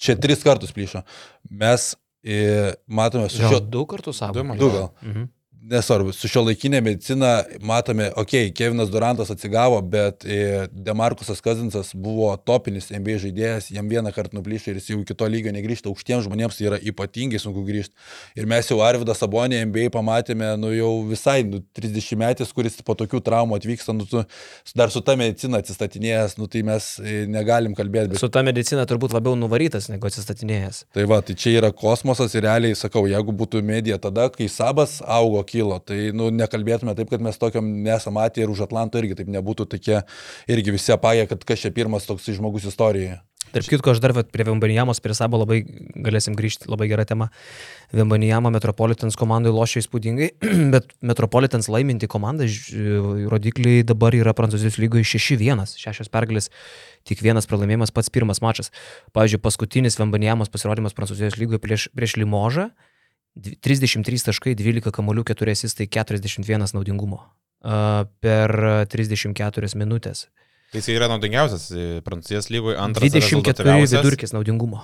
čia tris kartus plyšo. Mes e, matome su šiuo... Du kartus savo. Du gal. Mhm nesvarbu, su šio laikinė medicina matome, okei, okay, Kevinas Durantas atsigavo, bet e, Demarkusas Kazinsas buvo topinis NBA žaidėjas, jam vieną kartą nuplyšė ir jis jau iki to lygio negrįžta, aukštiems žmonėms yra ypatingai sunku grįžti. Ir mes jau Arvidą Sabonį NBA pamatėme, nu jau visai, nu 30 metais, kuris po tokių traumų atvyksta, nu tu dar su ta medicina atsistatinėjęs, nu tai mes e, negalim kalbėti. Bet... Su ta medicina turbūt labiau nuvarytas negu atsistatinėjęs. Tai va, tai čia yra kosmosas ir realiai sakau, jeigu būtų medija tada, kai Sabas augo kilo. Tai nu, nekalbėtume taip, kad mes tokiam nesam matę ir už Atlanto irgi taip nebūtų tokie irgi visi apagę, kad kas čia pirmas toks žmogus istorijoje. Tarp kitko, aš dar prie Vembanijamos, prie Sabo labai galėsim grįžti, labai gera tema. Vembanijama Metropolitans komandai lošia įspūdingai, bet Metropolitans laiminti komandą, rodikliai dabar yra Prancūzijos lygoje 6-1, šešios pergalės, tik vienas pralaimėjimas, pats pirmas mačas. Pavyzdžiui, paskutinis Vembanijamos pasirodymas Prancūzijos lygoje prieš, prieš Limožą 33 taškai, 12 kamolių, 4 asistai, 41 naudingumo per 34 minutės. Tai jis yra naudingiausias e, Prancūzijos lygoje, antras 24 rezultatyviausias. vidurkis naudingumo.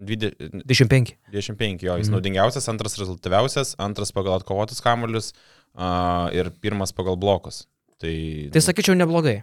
Dvide- 25. 25, jo, jis Mhm. naudingiausias, antras rezultatyviausias, antras pagal atkovotus kamuolius uh, ir pirmas pagal blokus. Tai, Tai sakyčiau neblogai.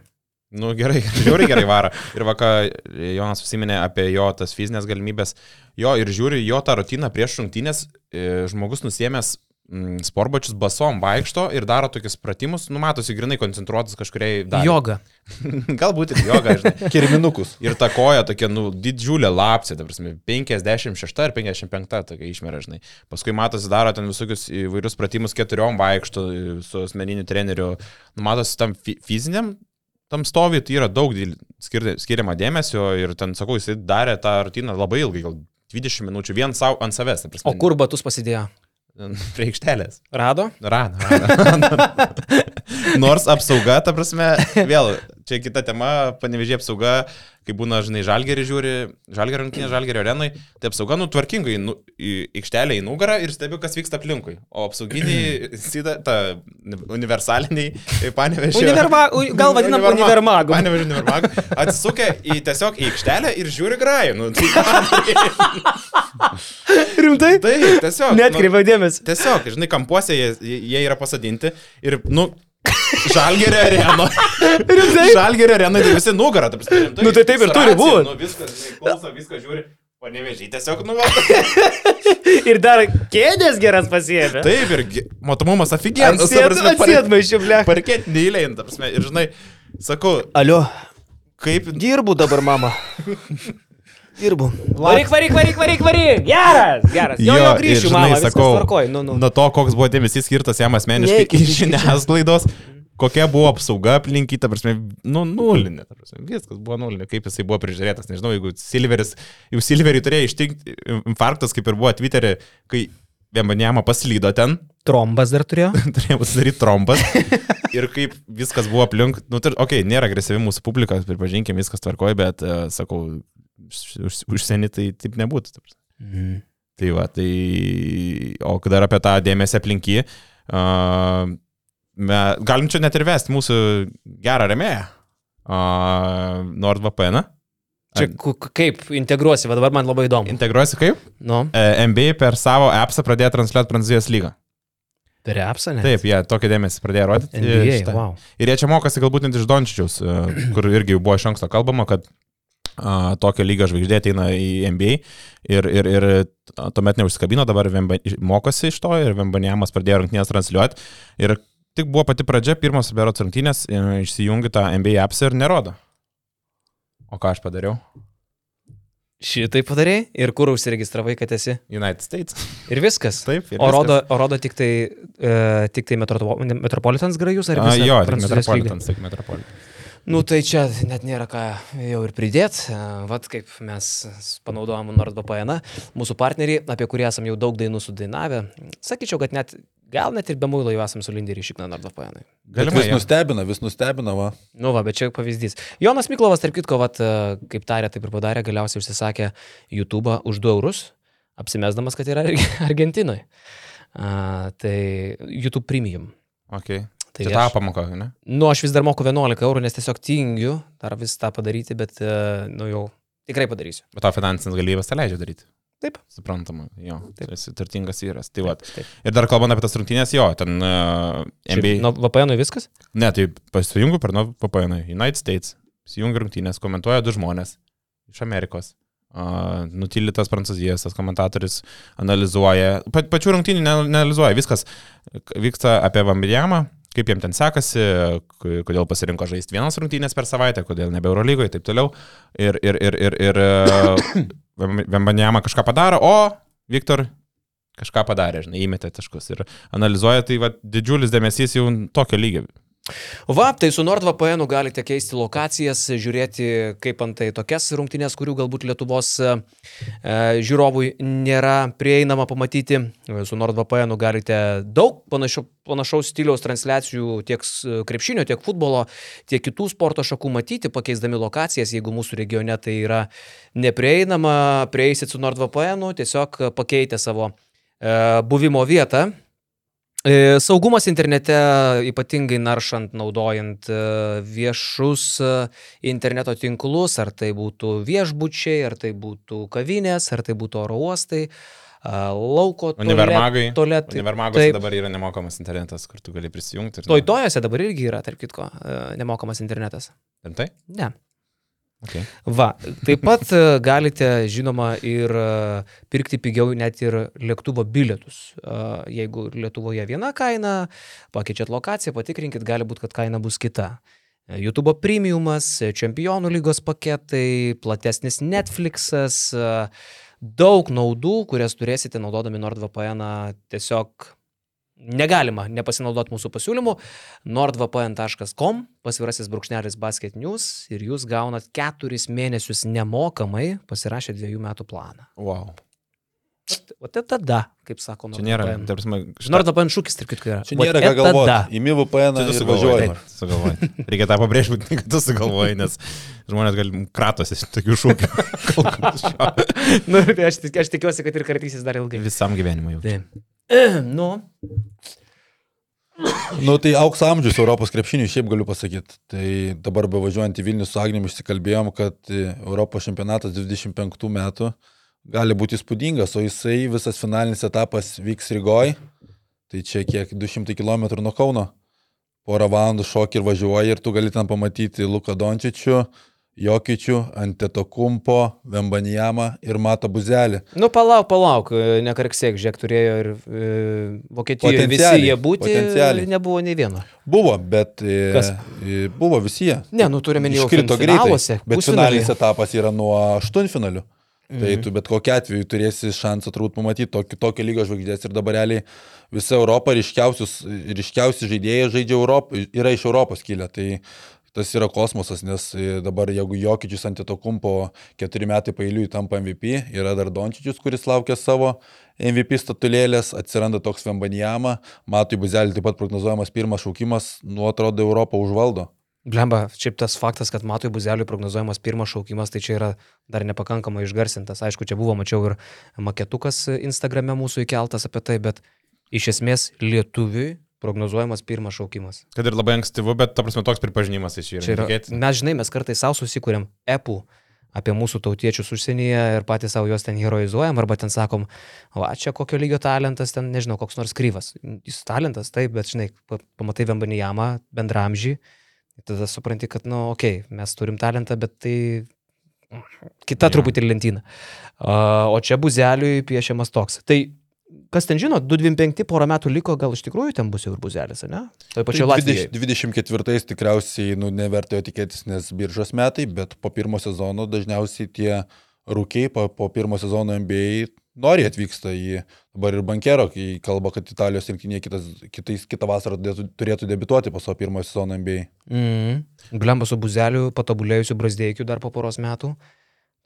nu gerai, žiūri gerai varo. Ir vakar Jonas užsiminė apie jo tas fizinės galimybės. Jo ir žiūri jo tą rutiną prieš rungtynės, žmogus nusiemęs mm, sportbačius basom vaikšto ir daro tokius pratimus, numatosi grinai koncentruotas kažkuriai daliai. Joga. Galbūt ir joga, žinai. Kirminukus. Ir ta koja tokia, nu, didžiulė lapsė, ta prasme, 56 ar 55 tokia išmera, žinai. Paskui matosi, daro ten visokius įvairius pratimus keturiom vaikšto su asmeniniu treneriu. Nu, matosi tam fi fiziniam, tam stovi, tai yra daug skiriama dėmesio ir ten, sakau, jisai darė tą rutiną labai ilgai, gal 20 minučių vien savo ant savęs. prasme, O kur batus pasidėjo? Prie aikštelės. Rado? Rado. rado. Nors apsauga, ta prasme, vėl, čia kita tema, panevežė apsauga, kai būna, žinai, žalgerį žiūri, žalgerio rungtynė, žalgerio arenai, tai apsauga nutvarkingai nu, į aikštelę į nugarą ir stebi, kas vyksta aplinkui. O apsauginiai, sida, ta universaliniai, panevežė. Univerma, gal vadinam univermagu. Panevežė univermagu. Atsisukia į tiesiog į aikštelę ir žiūri grajų. Nu, tai, Rimtai? tai tiesiog. nu, Netkreipiau dėmesį. Tiesiog, žinai, kampuose jie, jie yra pasadinti ir, nu, Žalgerio areno. Rimtai? Žalgerio arena, tai visi nugarą, taip sakyti. Nu, tai taip ir turi būt. Nu, viskas, žinai, klauso, viską žiūri. Panevežiai tiesiog, nu, va. Ir dar kėdės geras pasiemė. Taip, ir matomumas aфиgenas. Atsėdmaišiu, ble. Parkėtinį eilę, ta prasme. Ir, žinai, sakau, Alio. kaip... Dirbu dabar, mama. Dirbu. Varyk, varyk, varyk, varyk, varyk. Geras, geras. Jo, jo, grįšiu, mama. Viskas tvarkoj. Nu, nu. nuo to, koks buvo dėmesys skirtas jam asmeniškai iš žiniasklaidos, kokia buvo apsauga aplinkyta, prasme, nu, nulinė, ta prasme, viskas buvo nulinė, kaip jisai buvo prižiūrėtas, nežinau, jeigu Silveris, jau Silverį turėjo ištikti infarktas, kaip ir buvo Twitter'e, kai Vembanjama paslydo ten, Trombas dar turėjo. turėjo pasidaryti trompas. Ir kaip viskas buvo aplink, nu, tai, okei, okay, nėra agresyvi mūsų publika, pripažinkim, viskas tvarkoja, bet, uh, sakau, už- užsienį tai taip nebūtų. ta prasme. Mhm. Tai va, tai, o dar apie tą dėmesį aplinky, uh, galim čia net ir vesti mūsų gerą remėją, uh, NordVPN. Čia ku- ku- kaip integruosi, dabar man labai įdomu. Integruosi kaip? Nu, E, NBA per savo appsą pradėjo transliuoti Prancūzijos lygą. per apsą, ne? Taip, jie tokį dėmesį pradėjo rodyti. NBA, šitą. wow. Ir jie čia mokosi galbūt net iš Dončičiaus, e, kur irgi buvo iš anksto kalbama, kad a, tokio lygio žvaigždė ateina į NBA ir, ir, ir tuomet neužsikabino, dabar Vemba, mokosi iš to ir Vembanjamas pradėjo rungtynės transliuoti. Ir tik buvo pati pradžia, pirmos berots rungtynės, e, išsijungi tą NBA apps ir nerodo. O ką aš padariau? Šitai padarėjai ir kur užsiregistravai, kad esi. United States. Ir viskas. Taip, ir O viskas. rodo, o rodo tik tai, e, tik tai Metropo- Metropolitans grajus ar visą jo, tik? Metropolitans, tik Metropolitans. Nu tai čia net nėra ką jau ir pridėti. Vat kaip mes panaudojom NordVPN, mūsų partneriai, apie kurį esam jau daug dainų sudainavę. Sakyčiau, kad net, gal net ir be muilo jau esam sulindę ir išikną NordVPN. Galimai. vis nustebina, vis nustebina, va. Nu va, bet čia pavyzdys. Jonas Miklovas, tarp kitko, vat, e, kaip tarė, taip ir padarė, galiausiai užsisakė YouTube už 2 eurus, apsimesdamas, kad yra Arge- Argentinoje. A, tai YouTube Premium. Okay. Tai Čia tą pamoką, ne? Nu, aš vis dar moku 11 eurų, nes tiesiog tingiu dar vis tą padaryti, bet, e, nu jau tikrai padarysiu. Bet tau finansinės galimybės tą leidžia daryti. Taip. Suprantama, jo. Taip. Taip. Esi turtingas vyras. Tai va. Taip. Ir dar kalbant apie tas rungtynės, jo, ten uh, NBA. Nuo VPN viskas? Ne, tai pasijungiu per nuo VPN. United States. Įsijungiu rungtynės, komentuoja du žmonės iš Amerikos. Uh, nutylytas prancūzijas, tas komentatorius analizuoja. Pa, pačių rungtynių ne- neanalizuoja. Viskas vyksta apie Vambijamą, kaip jiem ten sekasi, kodėl pasirinko žaisti vienas rungtynės per savaitę, kodėl nebe Eurolygoje ir taip toliau. Ir, ir, ir, ir, ir Vambijamą kažką padaro, o Viktor kažką padarė, žinai, įmetė taškus. Ir analizuoja, tai va, didžiulis dėmesys jau tokio lygio. Va, tai su NordVPN galite keisti lokacijas, žiūrėti kaip antai tokias rungtynės, kurių galbūt Lietuvos e, e, žiūrovui nėra prieinama pamatyti. Su NordVPN galite daug panašio, panašaus stiliaus transliacijų tiek krepšinio, tiek futbolo, tiek kitų sporto šakų matyti, pakeisdami lokacijas. Jeigu mūsų regione tai yra neprieinama, prieisit su NordVPN, tiesiog pakeitę savo e, buvimo vietą Saugumas internete, ypatingai naršant, naudojant e, viešus e, interneto tinklus, ar tai būtų viešbučiai, ar tai būtų kavinės, ar tai būtų oro uostai, lauko Univermagai. tualetai. Univermagose dabar yra nemokamas internetas, kur tu gali prisijungti. ir- Toj tojose dabar irgi yra, tarp kitko, e, nemokamas internetas. Rimtai? Ne. Okay. Va, taip pat e, galite, žinoma, ir e, pirkti pigiau net ir lėktuvo bilietus. E, Jeigu Lietuvoje viena kaina, pakeičiat lokaciją, patikrinkit, gali būti, kad kaina bus kita. YouTube premiumas, čempionų lygos paketai, platesnis Netflixas, daug naudų, kurias turėsite naudodami NordVPN tiesiog negalima nepasinaudoti mūsų pasiūlymu nordvpn.com, pasvirasis brūkšnelis basket news ir jūs gaunat keturis mėnesius nemokamai pasirašę dviejų metų planą. Wow. O tai tada, kaip sako Čia nėra, NordVPN. tarpsime, NordVPN šūkis, tarp kitko, yra. Čia nėra ką galvoti. Įmi VPN Tu sugalvoji. sugalvoji. Reikia tą pabrėžti, kad tu sugalvoji, nes žmonės gali kratosi tokių šūkių. Nu, tai aš, tik- aš tikiuosi, kad ir kartysis dar ilgai. Visam gyvenimui jau. Taip. Nu, Nu tai auks amžius Europos krepšiniui, šiaip galiu pasakyti. Tai dabar bevažiuojant į Vilnių su Agniumi išsikalbėjom, kad e, Europos čempionatas 25 metų gali būti įspūdingas, o jisai visas finalinis etapas vyks Rygoj. Tai čia kiek 200 km nuo Kauno. Porą valandų šokį ir važiuoji ir tu gali ten pamatyti Luką Dončičių, Jokičių, Antetokumpo, Vembanijamą ir Matą Buzelį. nu palauk, palauk, nekarksėk, žiūrėk, turėjo ir e, Vokietijoje visi jie būti, nebuvo nei vieno. Buvo, bet e, Kas? e, buvo visi jie. Ne, nu turime jau Iškrito finaluose, greitai, bet finalinis etapas yra nuo aštuntfinalių. Mhm. Tai Mhm. tu bet kokiu atveju turėsi šansą turbūt pamatyti tokį, tokį lygio žvaigždės ir dabar realiai visa Europa ryškiausi žaidėjai žaidžia Europą, yra iš Europos kilę. Tai tas yra kosmosas, nes e, dabar jeigu Jokičius ant to kumpo keturi metai pailiui tampa MVP, yra dar Dončičius, kuris laukia savo MVP statulėlės, atsiranda toks Vembanijama, Matui Buzelį taip pat prognozuojamas pirmas šaukimas, nu atrodo Europą užvaldo. Blemba, šiaip tas faktas, kad Matui Buzeliui prognozuojamas pirmas šaukimas, tai čia yra dar nepakankamai išgarsintas. Aišku, čia buvo, mačiau ir maketukas Instagrame mūsų įkeltas apie tai, bet iš esmės lietuviui prognozuojamas pirmas šaukimas. Kad ir labai ankstyvu, bet ta prasme toks pripažinimas iš jų yra. yra, mes žinai, mes kartais savo susikūrėm epų apie mūsų tautiečius užsienyje ir patys savo juos ten heroizuojam, arba ten sakom, o čia kokio lygio talentas, ten nežinau, koks nors kryvas. Jis talentas, taip, bet žinai, pa- pamatai Vembanijamą, bendramžį, tada supranti, kad, nu, okei, okay, mes turim talentą, bet tai kita Jo. truputį lentyna. O čia buzeliui piešiamas toks. Tai kas ten žino, 225 porą metų liko, gal iš tikrųjų ten bus jau ir buzelis, ne? Toje pačioje Latvijoje. 24 tikriausiai nu, nevertėjo tikėtis, nes biržos metai, bet po pirmo sezono dažniausiai tie rūkiai po, po pirmo sezono NBA nori atvyksta į dabar ir bankero, kai kalba, kad Italijos rinktinė kitas, kitais, kitą vasarą turėtų, debituoti po savo pirmojo sezono NBA. Mm. Glemba su buzeliu, patobulėjusiu brazdėjiu dar po poros metų.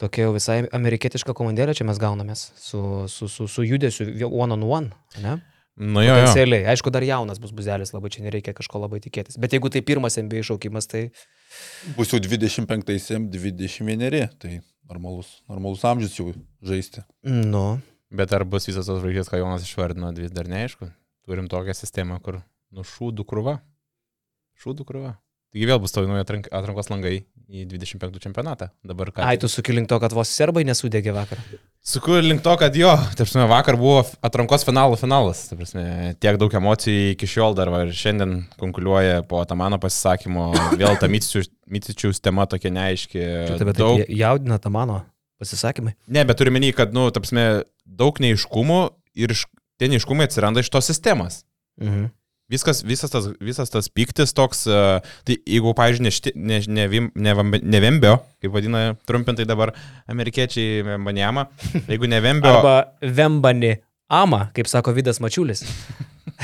Tokia jau visai amerikietiška komandėlė čia mes gaunamės su, su, su, su judesiu one on one. Ne? Nu jo, jo. Potencialiai. Aišku, dar jaunas bus buzelis, labai čia nereikia kažko labai tikėtis. Bet jeigu tai pirmas NBA šaukimas, tai Bus jau 25-aisiam 21, tai normalus, normalus amžius jau žaisti. nu. Bet ar bus visas tos žvaigždės, ką Jonas išvardino, vis dar neaišku. Turim tokią sistemą, kur nu šūdų krūva. Šūdų krūva. Taigi vėl bus tavo nauja atrank- atrankos langai į 25 čempionatą. Dabar ką? Ai, tu sukilink to, kad vos serbai nesudegė vakar. Suku link to, kad jo, taip prasme, vakar buvo atrankos finalo finalas. Taip prasme, tiek daug emocijų iki šiol dar ir šiandien konkuliuoja po Tamano pasisakymo. Vėl ta Micičiaus tema tokia neaiški. Čia tave Daug, taip jaudina ta mano pasisakymai. ne, bet turiu menį, kad, nu, taip prasme, daug neiškumų ir iš, tie neiškumai atsiranda iš tos sistemos. Mhm. Viskas, visas tas, visas tas piktis toks, uh, tai jeigu, pavyzdžiui, ne, ne, ne, ne, Vembio, kaip vadina trumpintai dabar amerikiečiai Vembaniamą, jeigu ne Vembio, Arba Vembani Ama, kaip sako Vidas Mačiulis.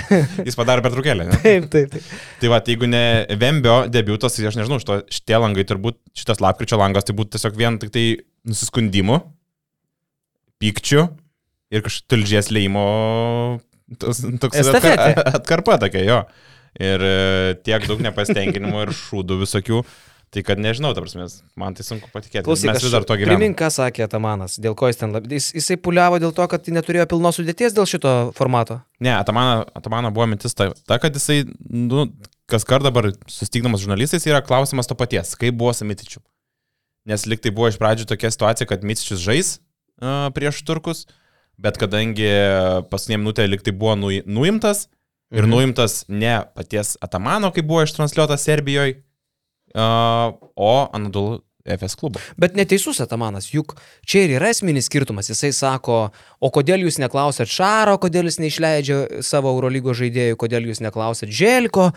jis padarė pertraukėlę. Taip, taip, taip. Tai va, jeigu ne Vembio debiutas, tai aš nežinau, šito, šitie langai turbūt, šitas lapkričio langas, tai būtų tiesiog vien tik tai nusiskundimų, pykčių ir kažkokių tulžies leimo tos- toks Estafetė. atkar, atkarpa tokia jo. Ir e, tiek daug nepasitenkinimo ir šūdų visokių. Tai kad nežinau, ta prasme, man tai sunku patikėti. Klausyk, Mes vis dar to gyvename. Primink, ką sakė Atamanas, dėl ko jis ten labai... Jis, jisai puliavo dėl to, kad neturėjo pilnos sudėties dėl šito formato. Ne, Atamano, Atamano buvo mintis ta, ta, kad jisai, nu, kas kart dabar sustikdamas žurnalistais yra klausimas to paties, kaip buvo su Mitičiu. Nes liktai buvo iš pradžių tokia situacija, kad Mitičius žais uh, prieš turkus, bet kadangi paskutinė minutė liktai buvo nui, nuimtas ir Mhm. nuimtas ne paties Atamano, kaip buvo ištranšiuotas Serbijoje, o Anadolu FS klubo. Bet neteisus Atamanas, juk čia ir yra esminis skirtumas. Jisai sako, o kodėl jūs neklausėt Šaro, kodėl jis neišleidžia savo Eurolygo žaidėjų, kodėl jūs neklausėt Želko.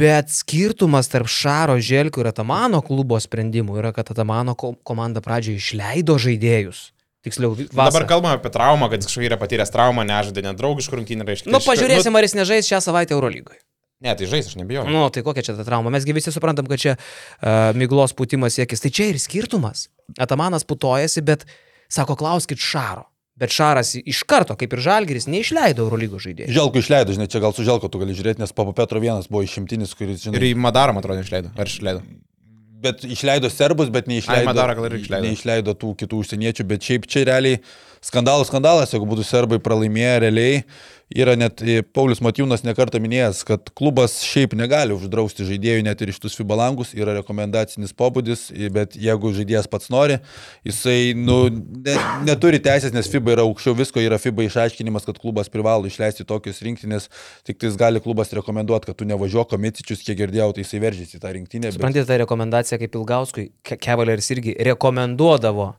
Bet skirtumas tarp Šaro, Želko ir Atamano klubo sprendimų yra, kad Atamano ko- komanda pradžioje išleido žaidėjus. Tiksliau, vasarą. Dabar kalbame apie traumą, kad jis kažkaip yra patyręs traumą, nežaidė nedraugiškų rungtynių reiškia. Nu, pažiūrėsim, ar jis nežais šią savaitę Eurolygoje. Ne, tai žais, aš nebijau. Nu, tai kokia čia ta trauma? Mesgi visi suprantam, kad čia uh, myglos putimas siekis. Tai čia ir skirtumas. Atamanas putojasi, bet sako, klauskit Šaro. Bet Šaras iš karto, kaip ir Žalgiris, neišleido Eurolygos žaidėjų. Želko išleido, žinai, čia gal su Želko tu gali žiūrėti, nes Papa Petro vienas buvo išimtinis, kuris, Ir žinai, į Madarą, man atrodo, išleido. Ar išleido? Bet išleido serbus, bet neišleido, Madarą gal ir išleido. neišleido tų kitų užsieniečių, bet šiaip čia realiai skandalas, skandalas, jeigu būtų serbai pralaimėję realiai. Yra net Paulius Matijūnas nekartą minėjęs, kad klubas šiaip negali uždrausti žaidėjų net ir iš tus fibalangus, yra rekomendacinis pobūdis, bet jeigu žaidėjas pats nori, jisai nu, ne, neturi teisės, nes FIBA yra aukščiau visko, yra FIBA išaiškinimas, kad klubas privalo išleisti tokius rinktinės, tik tais gali klubas rekomenduoti, kad tu nevažiuok komicičius, kiek girdėjau, tai jisai veržėsi į tą rinktinę. bet- Suprantate, ta rekomendacija kaip Ilgauskui, Ke- Kevaleris irgi rekomenduodavo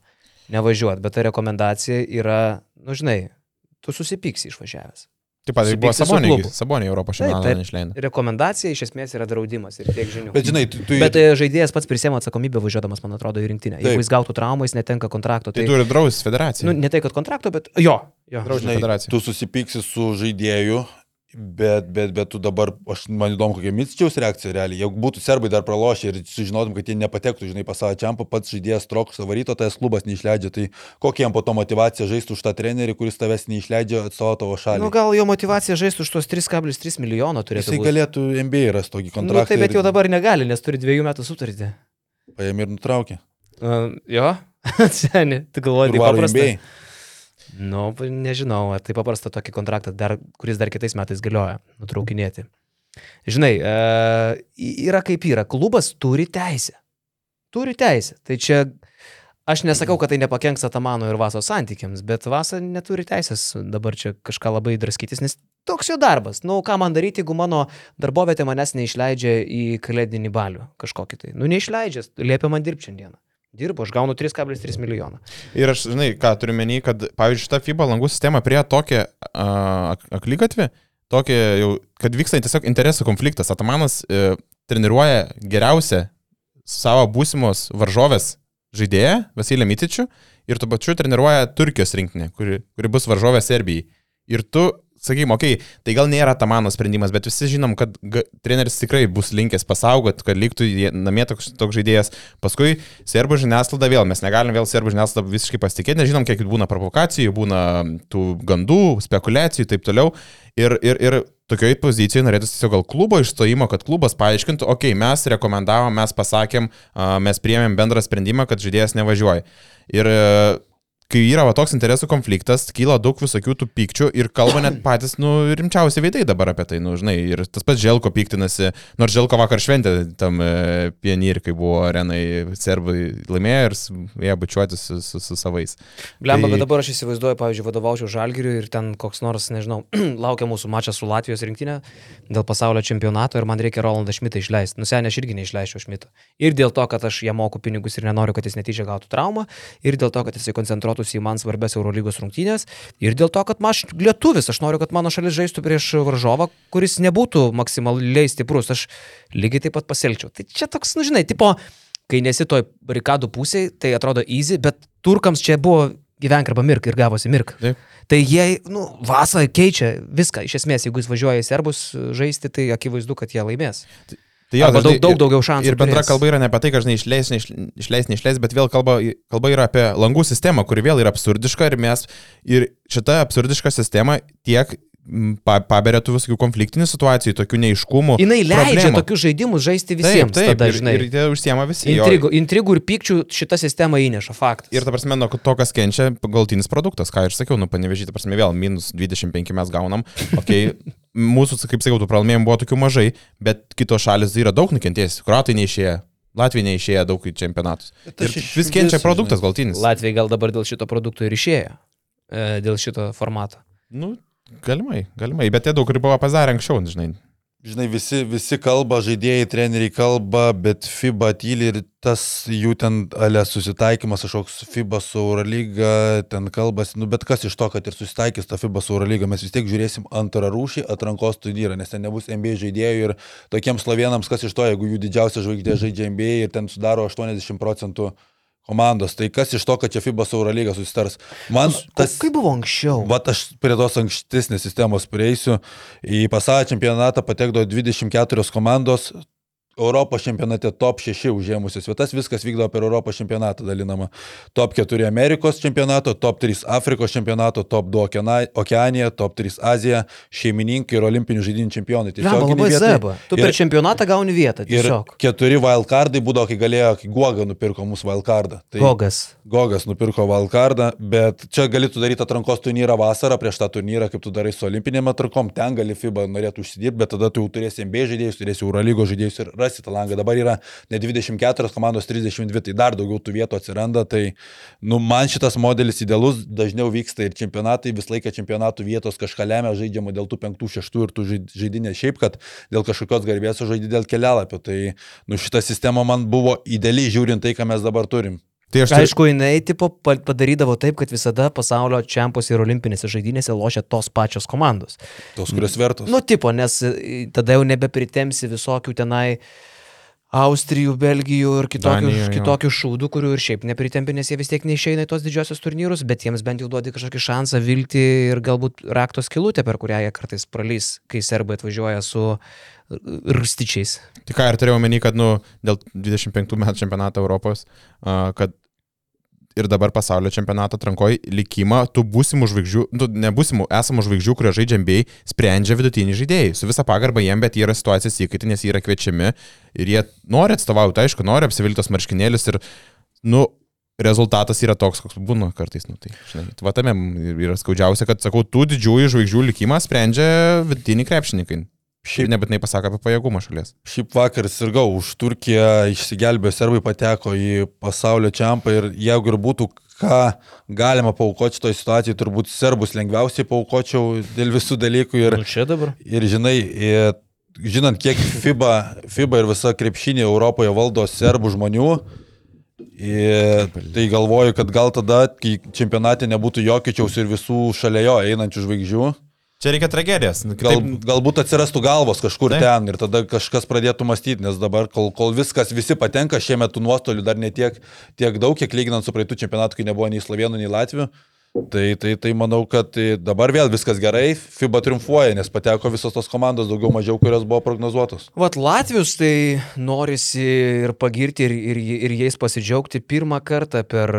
nevažiuoti, bet ta rekomendacija yra, nu žinai, tu susipyksi išvažiavęs. Taip pat tai buvo Sabonė. Sabonė Europos čempionatą taip. neišleido. Rekomendacija iš esmės yra draudimas ir tiek žinių. Bet žinai, tu, tu Bet e, žaidėjas pats prisėmė atsakomybę važiuodamas, man atrodo, į rinktinę. Taip. Jeigu jis gautų traumą, jis netenka kontrakto. Tai Tai, turi draus federacija. nu, ne tai, kad kontrakto, bet jo. jo. Žinai, tu susipyksi su žaidėju, bet, bet, bet tu dabar, aš man įdomu, kokia Micičiaus reakcija realiai. Jeigu būtų serbai dar pralošę ir sužinotum, kad jie nepatektų, žinai, pasaulio čempą, pats žaidėjas trokš savaryto, tas klubas neišleidžia, tai kokia jam po to motivacija žaisti už tą trenerį, kuris tavęs neišleidžia atstovauti tavo šalį. Nu, gal jo motivacija žaisti už tos 3,3 milijono turėtų Jisai būti. galėtų MBA rasti tokį Nu, kontraktą. tai bet ir jau dabar negali, nes turi dviejų metų sutartį. Paėmė ir nutraukė. Uh, jo, seniai, tu galvoji, tai varo į paprasta. NBA. Nu, nežinau, ar tai paprasta tokį kontraktą, dar, kuris dar kitais metais galioja, nutraukinėti. Žinai, e, yra kaip yra, klubas turi teisę. Turi teisę. Tai čia, aš nesakau, kad tai nepakenks Atamano ir Vaso santykiams, bet Vasa neturi teisės dabar čia kažką labai draskytis, nes toks jo darbas. Nu, ką man daryti, jeigu mano darbovietė manęs neišleidžia į kalėdinį balių kažkokį tai. Nu, neišleidžia, liepia man dirbti šiandieną. Dirbu, aš gaunu 3,3 milijoną. Ir aš, žinai, ką turiu menį, kad, pavyzdžiui, šita FIBA langų sistema prie tokią uh, aklygatvį, tokia jau, kad vyksta tiesiog interesų konfliktas. Atamanas uh, treniruoja geriausią savo būsimos varžovės žaidėją, Vasilį Mitičių, ir tuo pačiu treniruoja Turkijos rinkinį, kuri, kuri bus varžovė Serbijai. Ir tu, sakykime, okei, okay, tai gal nėra Tamano sprendimas, bet visi žinom, kad treneris tikrai bus linkęs pasaugot, kad liktų namie toks, toks žaidėjas. Paskui serbų žiniasklaida vėl, mes negalim vėl serbų žiniasklaida visiškai pasitikėti, nežinom, kiek būna provokacijų, būna tų gandų, spekulacijų ir taip toliau. Ir, ir, ir tokioje pozicijoje norėtųsi tiesiog gal klubo išstojimo, kad klubas paaiškintų, okei, okay, mes rekomendavom, mes pasakėm, mes priėmėm bendrą sprendimą, kad žaidėjas nevažiuoja. Ir kai yra va, toks interesų konfliktas, kyla daug visokių tų pykčių ir kalba net patys, nu, rimčiausi veidai dabar apie tai, nu, žinai, ir tas pats Želko piktinasi, nors Želko vakar šventė tam e, pionieriui, kai buvo arenai, serbai laimėjo ir jie bučiuoti su, su, su savais. Blemba, Tai- bet dabar aš įsivaizduoju, pavyzdžiui, vadovaučiau Žalgiriui ir ten koks nors, nežinau, laukia mūsų mačas su Latvijos rinktinė dėl pasaulio čempionato ir man reikia Rolandą Šmitą išleisti. Nusenę aš irgi neišleisčiau Šmitą. Ir dėl to, kad aš jam moku pinigus ir nenoriu, kad jis netyčia gautų traumą, ir dėl to, kad jisai koncentruotųsi į man svarbės Eurolygos rungtynės, ir dėl to, kad aš lietuvis, aš noriu, kad mano šalis žaistų prieš varžovą, kuris nebūtų maksimaliai stiprus. Aš lygiai taip pat pasielgčiau. Tai čia toks, nu žinai, tipo, kai nesi toj barikadų pusėje, tai atrodo easy, bet turkams čia buvo gyvenk arba mirk ir gavosi mirk. Taip. Tai jie, nu, vasą keičia viską. Iš esmės, jeigu jis važiuoja į serbus žaisti, tai akivaizdu, kad jie laimės. Tai Arba dažnai- daug- daug daugiau šansų Ir bendra turės. kalba yra ne apie tai, kad žinai išleis, neiš- išleis, neišleis, bet vėl kalba, kalba yra apie langų sistemą, kuri vėl yra absurdiška ir mes, ir šita absurdiška sistema tiek paberia tų visokių konfliktinių situacijų, tokių neiškumų. Jinai leidžia problemų. tokius žaidimus žaisti visiems. Taip, taip, tada, ir, žinai. ir jie užsiema visi. jo. Intrigų, intrigų ir pykčių šitą sistemą įneša faktas. Ir ta prasme, nuo to, kas kenčia, galtinis produktas, ką ir sakiau, nu panevežyti, ta prasme, vėl minus 25 mes gaunam. Okay. Mūsų, kaip sakiau, tų pralaimėjimų buvo tokių mažai, bet kitos šalis yra daug nukentėjęs. Kroatai neišėjo, Latvija neišėjo daug į čempionatus. Ir vis kenčia produktas galtinis. Latvijai gal dabar dėl šito produkto ir išėjo. e, Dėl šito formato. Nu, galimai, galimai, bet jie daug ir buvo pazarę anksčiau, žinai. Žinai, visi, visi kalba, žaidėjai, treneriai kalba, bet FIBA tyli ir tas jų ten ale susitaikymas, kažkoks FIBA su Eurolyga, ten kalbas, nu bet kas iš to, kad ir susitaikys ta FIBA su Eurolyga, mes vis tiek žiūrėsim antrą rūšį atrankos turnyrą, nes ten nebus NBA žaidėjų ir tokiems slovenams, kas iš to, jeigu jų didžiausia žvaigždė žaidžia NBA ir ten sudaro 80 procentų komandos, tai kas iš to, kad čia FIBA su Eurolyga susitars. Man tas... Kaip buvo anksčiau? Vat aš prie tos ankstesnės sistemos prieisiu. Į pasaulio čempionatą patekdavo 24 komandos. Europos čempionate top 6 užėmusios vietas, viskas vykdavo per Europos čempionatą dalinama. Top 4 Amerikos čempionato, top 3 Afrikos čempionato, top 2 Okeana- Okeanija, top 3 Azija, šeimininkai ir olimpinių žaidynių čempionai. Tiesioginiai labai zeba. Tu per Ir- čempionatą gauni vietą. Ir Tiesiog. keturi wildcardai būdavo, kai galėjo, kai Goga nupirko mūsų wildcardą. Tai Gogas. Gogas nupirko wildcardą, bet čia galėtų daryti atrankos turnyrą vasarą prieš tą turnyrą, kaip tu darai su olimpinėm atrankom, ten gali FIBA norėtų užsidirbti, bet tada tu jau turėsi MB žaidėjus, turėsi Eurolygo žaidėjus ir rasi tą langą. Dabar yra ne 24 komandos, 32, tai dar daugiau tų vietų atsiranda. Tai, nu, man šitas modelis idealus, dažniau vyksta ir čempionatai, visą laiką čempionatų vietos kažką lemia žaidžiama dėl tų 5-6 ir tų žaid- žaidinės šiaip, kad dėl kažkokios garbės žaidži dėl kelapio. Tai, nu, šita sistema man buvo idealiai žiūrint tai, ką mes dabar turim. Tai aš Aišku, jinai tipo pa- padarydavo taip, kad visada pasaulio čempionose ir olimpinėse žaidynėse lošia tos pačios komandos. Tos, kurios vertos. Nu, tipo, nes e, tada jau nebepritemsi visokių tenai Austrijų, Belgijų ir kitokių, Danijoj, jo. kitokių šūdų, kurių ir šiaip nepritempi, nes jie vis tiek neišeina į tos didžiosios turnyrus, bet jiems bent jau duodi kažkokį šansą vilti ir galbūt raktos kilutę, per kurią jie kartais pralys, kai serbai atvažiuoja su rūstičiais. Tik ką ir turėjau omeny, kad nu, dėl 25 metų čempionato Europos, kad ir dabar pasaulio čempionato atrankoje likimą tų būsimų žvaigždžių, nu, nebūsimų, esamų žvaigždžių, kurie žaidžia MBA, sprendžia vidutiniai žaidėjai. Su visa pagarba jiem, bet jie yra situacijos įkaiti, nes jie yra kviečiami ir jie nori atstovauti, aišku, nori apsiviltos marškinėlius ir, nu, rezultatas yra toks, koks būna kartais, nu, tai, žinai, va tame yra skaudžiausia, kad, sakau, tų didžiųjų žvaigždžių likimą sprendžia vidutiniai krepšininkai. Šiaip nebūtinai pasako apie pajėgumą šalies. šiaip vakar sirgau, už Turkiją išsigelbėjo serbai, pateko į pasaulio čempą ir jeigu ir būtų ką galima paukoti šitoje situacijoje, turbūt serbus lengviausiai paukočiau dėl visų dalykų ir, Nu, čia dabar. ir žinai, ir, žinant, kiek FIBA, FIBA ir visa krepšinė Europoje valdo serbų žmonių, ir, tai galvoju, kad gal tada, kai čempionate nebūtų jokičiaus ir visų šalia jo einančių žvaigždžių, Čia reikia tragedijos. Gal, galbūt atsirastų galvos kažkur Taip. ten ir tada kažkas pradėtų mąstyti, nes dabar, kol, kol viskas visi patenka, šiemet tų nuostolių dar netiek tiek daug, kiek lyginant su praeitų čempionatu, kai nebuvo nei slovenų, nei latvių. Tai, tai, tai manau, kad tai dabar vėl viskas gerai, FIBA triumfuoja, nes pateko visos tos komandos daugiau mažiau, kurios buvo prognozuotos. Vat Latvijus tai norisi ir pagirti, ir, ir, ir jais pasidžiaugti. Pirmą kartą per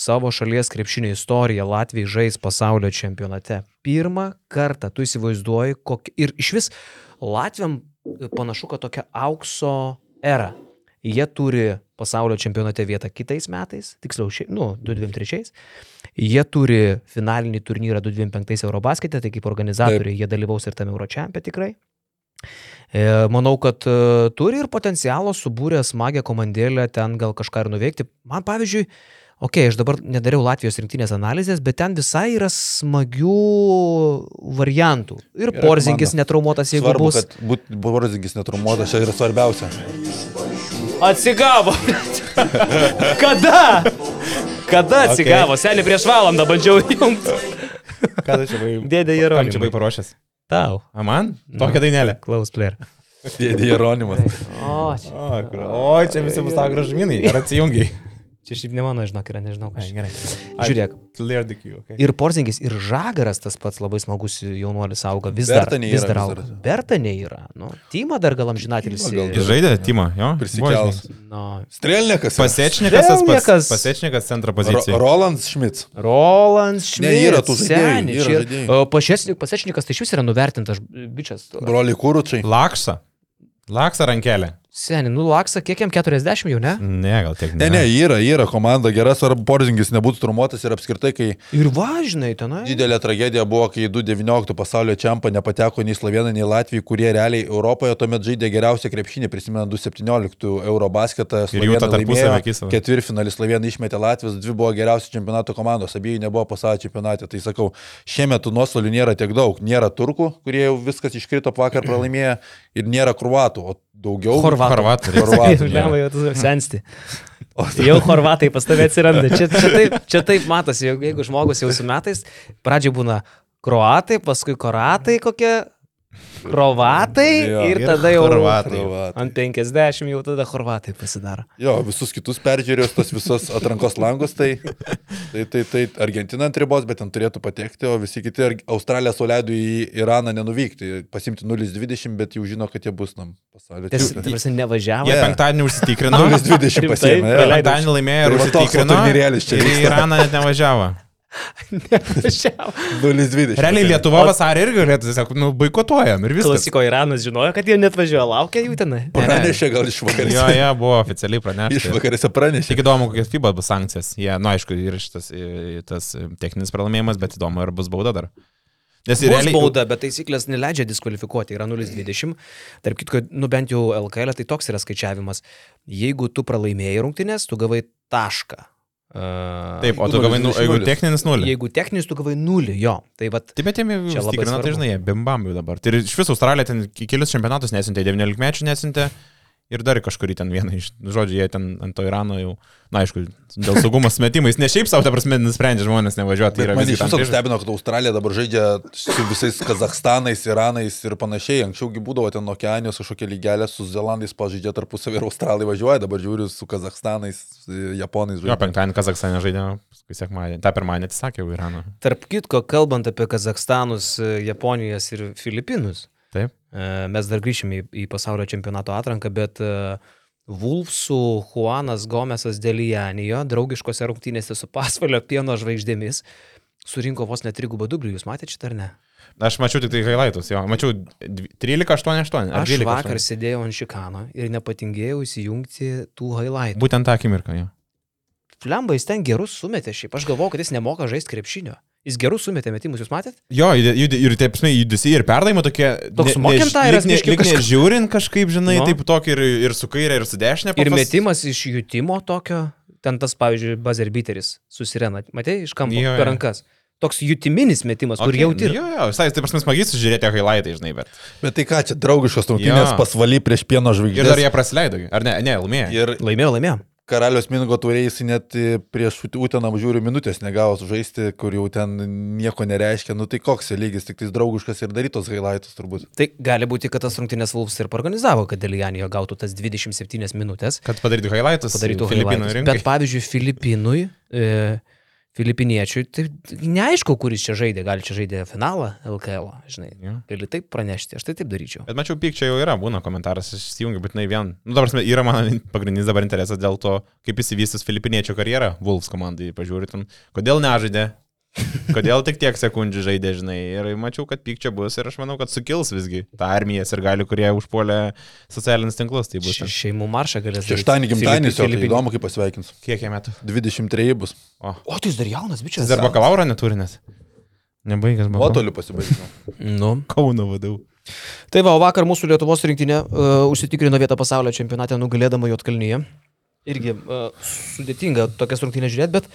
savo šalies krepšinio istoriją Latvijai žais pasaulio čempionate. Pirmą kartą, tu įsivaizduoji, kokia... Ir iš vis Latvijam e, panašu, kad tokia aukso era. Jie turi pasaulio čempionate vietą kitais metais, tiksliau, šie, nu, 2023. Jie turi finalinį turnyrą 2025 Eurobaskete, tai kaip organizatoriai Taip. jie dalyvaus ir tame Euročempė tikrai. E, Manau, kad e, turi ir potencialo subūrę smagę komandėlę ten gal kažką ir nuveikti. Man pavyzdžiui, okei, okay, aš dabar nedariau Latvijos rinktinės analizės, bet ten visai yra smagių variantų. Ir Gera Porzingis komanda. netraumuotas, jeigu Svarbu, bus. kad būt Borzingis netrumuotas, čia yra svarbiausia. Atsigavo. Kada? Kada atsigavo? Okay. Seniai prieš valandą bandžiau įjungti. Ką tu čia buvai? Dėdė Kam čia buvai paruošęs? Tau. A man? Tokia dainelė. Klaus player. Dėdė Jeronimas. O, čia. O, o, čia visi bus tavo gražumynai. Ar atsijungiai? Čia šiaip ne mano, žinok, yra, nežinau, ką. Gerai. Žiūrėk. Clear the queue. Okay. Ir Porzingis, ir Žagaras tas pats labai smagus jaunuolis auga. Vis dar, Bertanė vis yra, dar vis auga. dar. Bertanė yra. Nu, Tyma dar galam žinatelis. Tyma gal Žaidė Timo, jo? Prisikels. Nu, Strelnikas. Pasečnikas. Strelnikas. Pasečnikas centro Ro pozicija. Rolandas Šmits. Rolands Šmit. Ne, yra tų yra žaidėjų. Pasečnikas tai iš vis yra nuvertintas bičias. Broliai Kūručiai. Laksa. Laksa rankelė. Seniai, nu Laksa, kiek jam 40 jau, ne? Ne, gal tiek Ne, ne, yra, yra komanda gera, svarbu, Porzingis nebūtų trumuotas ir apskritai, kai Ir važinai tenai. didelė tragedija buvo, kai 2019 pasaulio čempą nepateko nei Slovenai, nei Latvijai, kurie realiai Europoje tuomet žaidė geriausią krepšinį, prisimenu 2017 Euro basketą. Ketvirtfinalį Slovenai išmetė Latvijos, dvi buvo geriausios čempionato komandos, abiejų nebuvo pasaulio čempionate. Tai sakau, šiemet tų nuostolių nėra tiek daug. Nėra turkų, kurie jau viskas iškrito vakar pralaimėję ir nėra kruatų, o daugiau. Horvatų. Horvatų. Horvatų, tu sensti. Jau horvatai pas tave atsiranda. Čia, čia, taip, čia taip matosi, jeigu, jeigu žmogus jau su metais, pradžioje būna kroatai, paskui koratai kokie, krovatai Jo. ir Ir tada jau chorvatai. Horvatai. ant 50 jau tada horvatai pasidaro. Jo, visus kitus peržiūrėjus, tas visas atrankos langus, tai, tai, tai, tai Argentina ant ribos, bet ten turėtų patekti, o visi kiti, Australija suleido į Iraną nenuvykti, pasimti 0,20, bet jau žino, kad jie bus tam pasaulio čempionate. tarsi, nevažiavo. Jie penktadienį užsitikrino. 0,20 Rimtai? pasiėmė. jo. Praleido. Penktadienį laimėjo ir Tai užsitikrino. Ir. Iraną net nevažiavo. Nevažiavo. 0,20. Realiai. Lietuva vasarį irgi galėtų tiesiog, nu, boikotuojam ir viskas. Klasiko Iranas žinojo, kad jie net važiuoja, laukia jų tenai. Pranešė gal iš Jo, vakarėse. jie buvo oficialiai Iš pranešti. vakarėse pranešė. Tik įdomu, kokios FIBA bus sankcijas. Jie, na, nu, aišku, ir šitas tas i, techninis pralaimėjimas, bet įdomu, ar bus bauda dar. Nes Bus realiai... bauda, bet taisyklės neleidžia diskvalifikuoti, yra 0,20. Tarp kitko, nu bent jau LKL tai toks yra skaičiavimas. Jeigu tu pralaimėjai rungtynės, tu gavai tašką. Uh, Taip, o tu gavai, nu, jeigu 0,20. techninis nulį. Jeigu techninis, tu gavai nulį, jo. Tai va, Taip, bet jiem jau stikrina, tai žinai, bimbam jau dabar. Tai iš viso Australija ten kelius čempionatus nesintė, 19 mečių nesintė. Ir dar kažkurį ten vieną iš, žodžiu, jie ten ant to Irano jau, na aišku, dėl saugumo smetimais, ne šiaip savo, ta prasme, nusprendžia žmonės nevažiuoti. Man iš tam viso stebino, kad Australija dabar žaidžia su visais Kazakstanais, Iranais ir panašiai. Anksčiaugi būdavo ten okeanijos kažkokia lygelė, su Zelandais pažaidžia tarpusavį ir Australai važiuoja, dabar žiūriu su Kazakstanais, Japonais Jo, žaidžia. penktadienį Kazakstane žaidė, paskui sekmadienį, tą pirmadienį atsisakė jau Irano. tarp kitko, kalbant apie Kazakstanus, Japonijas ir Filipinus, Taip. E, mes dar grįšime į, į pasaulio čempionato atranką, bet e, Vulfsų Juanas Gomesas Delijanijo draugiškose rungtynėse su pasvalio pieno žvaigždėmis surinko vos net trigubą dublį, jūs matėte šitą ar ne? Aš mačiau tik tai highlightus, jo, mačiau 13-8-8. Aš vakar sėdėjau ant šikano ir nepatingėjau įsijungti tų highlightų. Būtent tą akimirką, jo. Flemba jis ten gerus sumetė šiaip, aš galvojau, kad jis nemoka žaisti krepšinio. Jis gerus sumetė metimus, jūs matėt? Jo, jud- jud- ir taip, žinai, judesi ir perdavimai tokie... Toks ne- ne- Mokentairas lyg ne- biškį lyg kažką- Nežiūrint kažkaip, žinai, Nu. taip tokį ir, ir su kairė, ir su dešinė. Ir pafas- metimas iš jutimo tokio, ten tas, pavyzdžiui, buzerbiteris susirena, matė, iš kampo Jo, jo. per rankas. Toks jutiminis metimas, kur Okay, jauti. Jo, jo, visai, taip prasme, smagiai sužiūrėti highlightai, žinai, bet. Bet tai ką čia, draugiškos rungtynės Jo. pasvaly prieš pieno Ir dar jie praleido, ar ne, ne, laimėjo. Ir Laimėjo, laimėjo. Karalius Mingo turėjai jis net prieš Utenam žiūriu minutės negavo žaisti, kur jau ten nieko nereiškia. Nu tai koks lygis, tik tais draugiškas ir darytos highlightus turbūt. Tai gali būti, kad tas rungtynės Vulfs ir organizavo, kad Delijanijo gautų tas 27 minutės. Kad padarytų highlightus. Padarytų rinkai. Bet pavyzdžiui, Filipinui, e, Filipiniečiui, tai neaišku, kuris čia žaidė. Gal čia žaidė finalą LKL, žinai. Jo. Gali taip pranešti, aš tai taip daryčiau. Bet mačiau, pykčia jau yra, būna komentaras, aš įsijungiu, bet tai vien. Nu, dabar yra mano pagrindinis dabar interesas dėl to, kaip įsivystys filipiniečio karjera Wolves komandai, pažiūrėtum, kodėl nežaidė, kodėl tik tiek sekundžių žaidė, žinai. Ir mačiau, kad pykčia bus ir aš manau, kad sukils visgi tą armijas ir gali, kurie užpuolė socialinius tinklus. Tai bus. Še-. Šeimų maršą galės. Šeštąjį gimtadienis jo, tai įdomu, kaip pasveikins. Kiek jie metų? 23 bus. O, O, tai jis dar jaunas, bičias. jis dar bakalauro neturi net. Nebaigęs bakalauro. Nuotoliu pasibaigino. Nu. Kauno vadovų. Tai va, o vakar mūsų Lietuvos rinktinė uh, užsitikrino vietą pasaulio čempionate, nugalėdama Jotkalnyje. Irgi uh, sudėtinga tokias rungtynės žiūrėti, bet,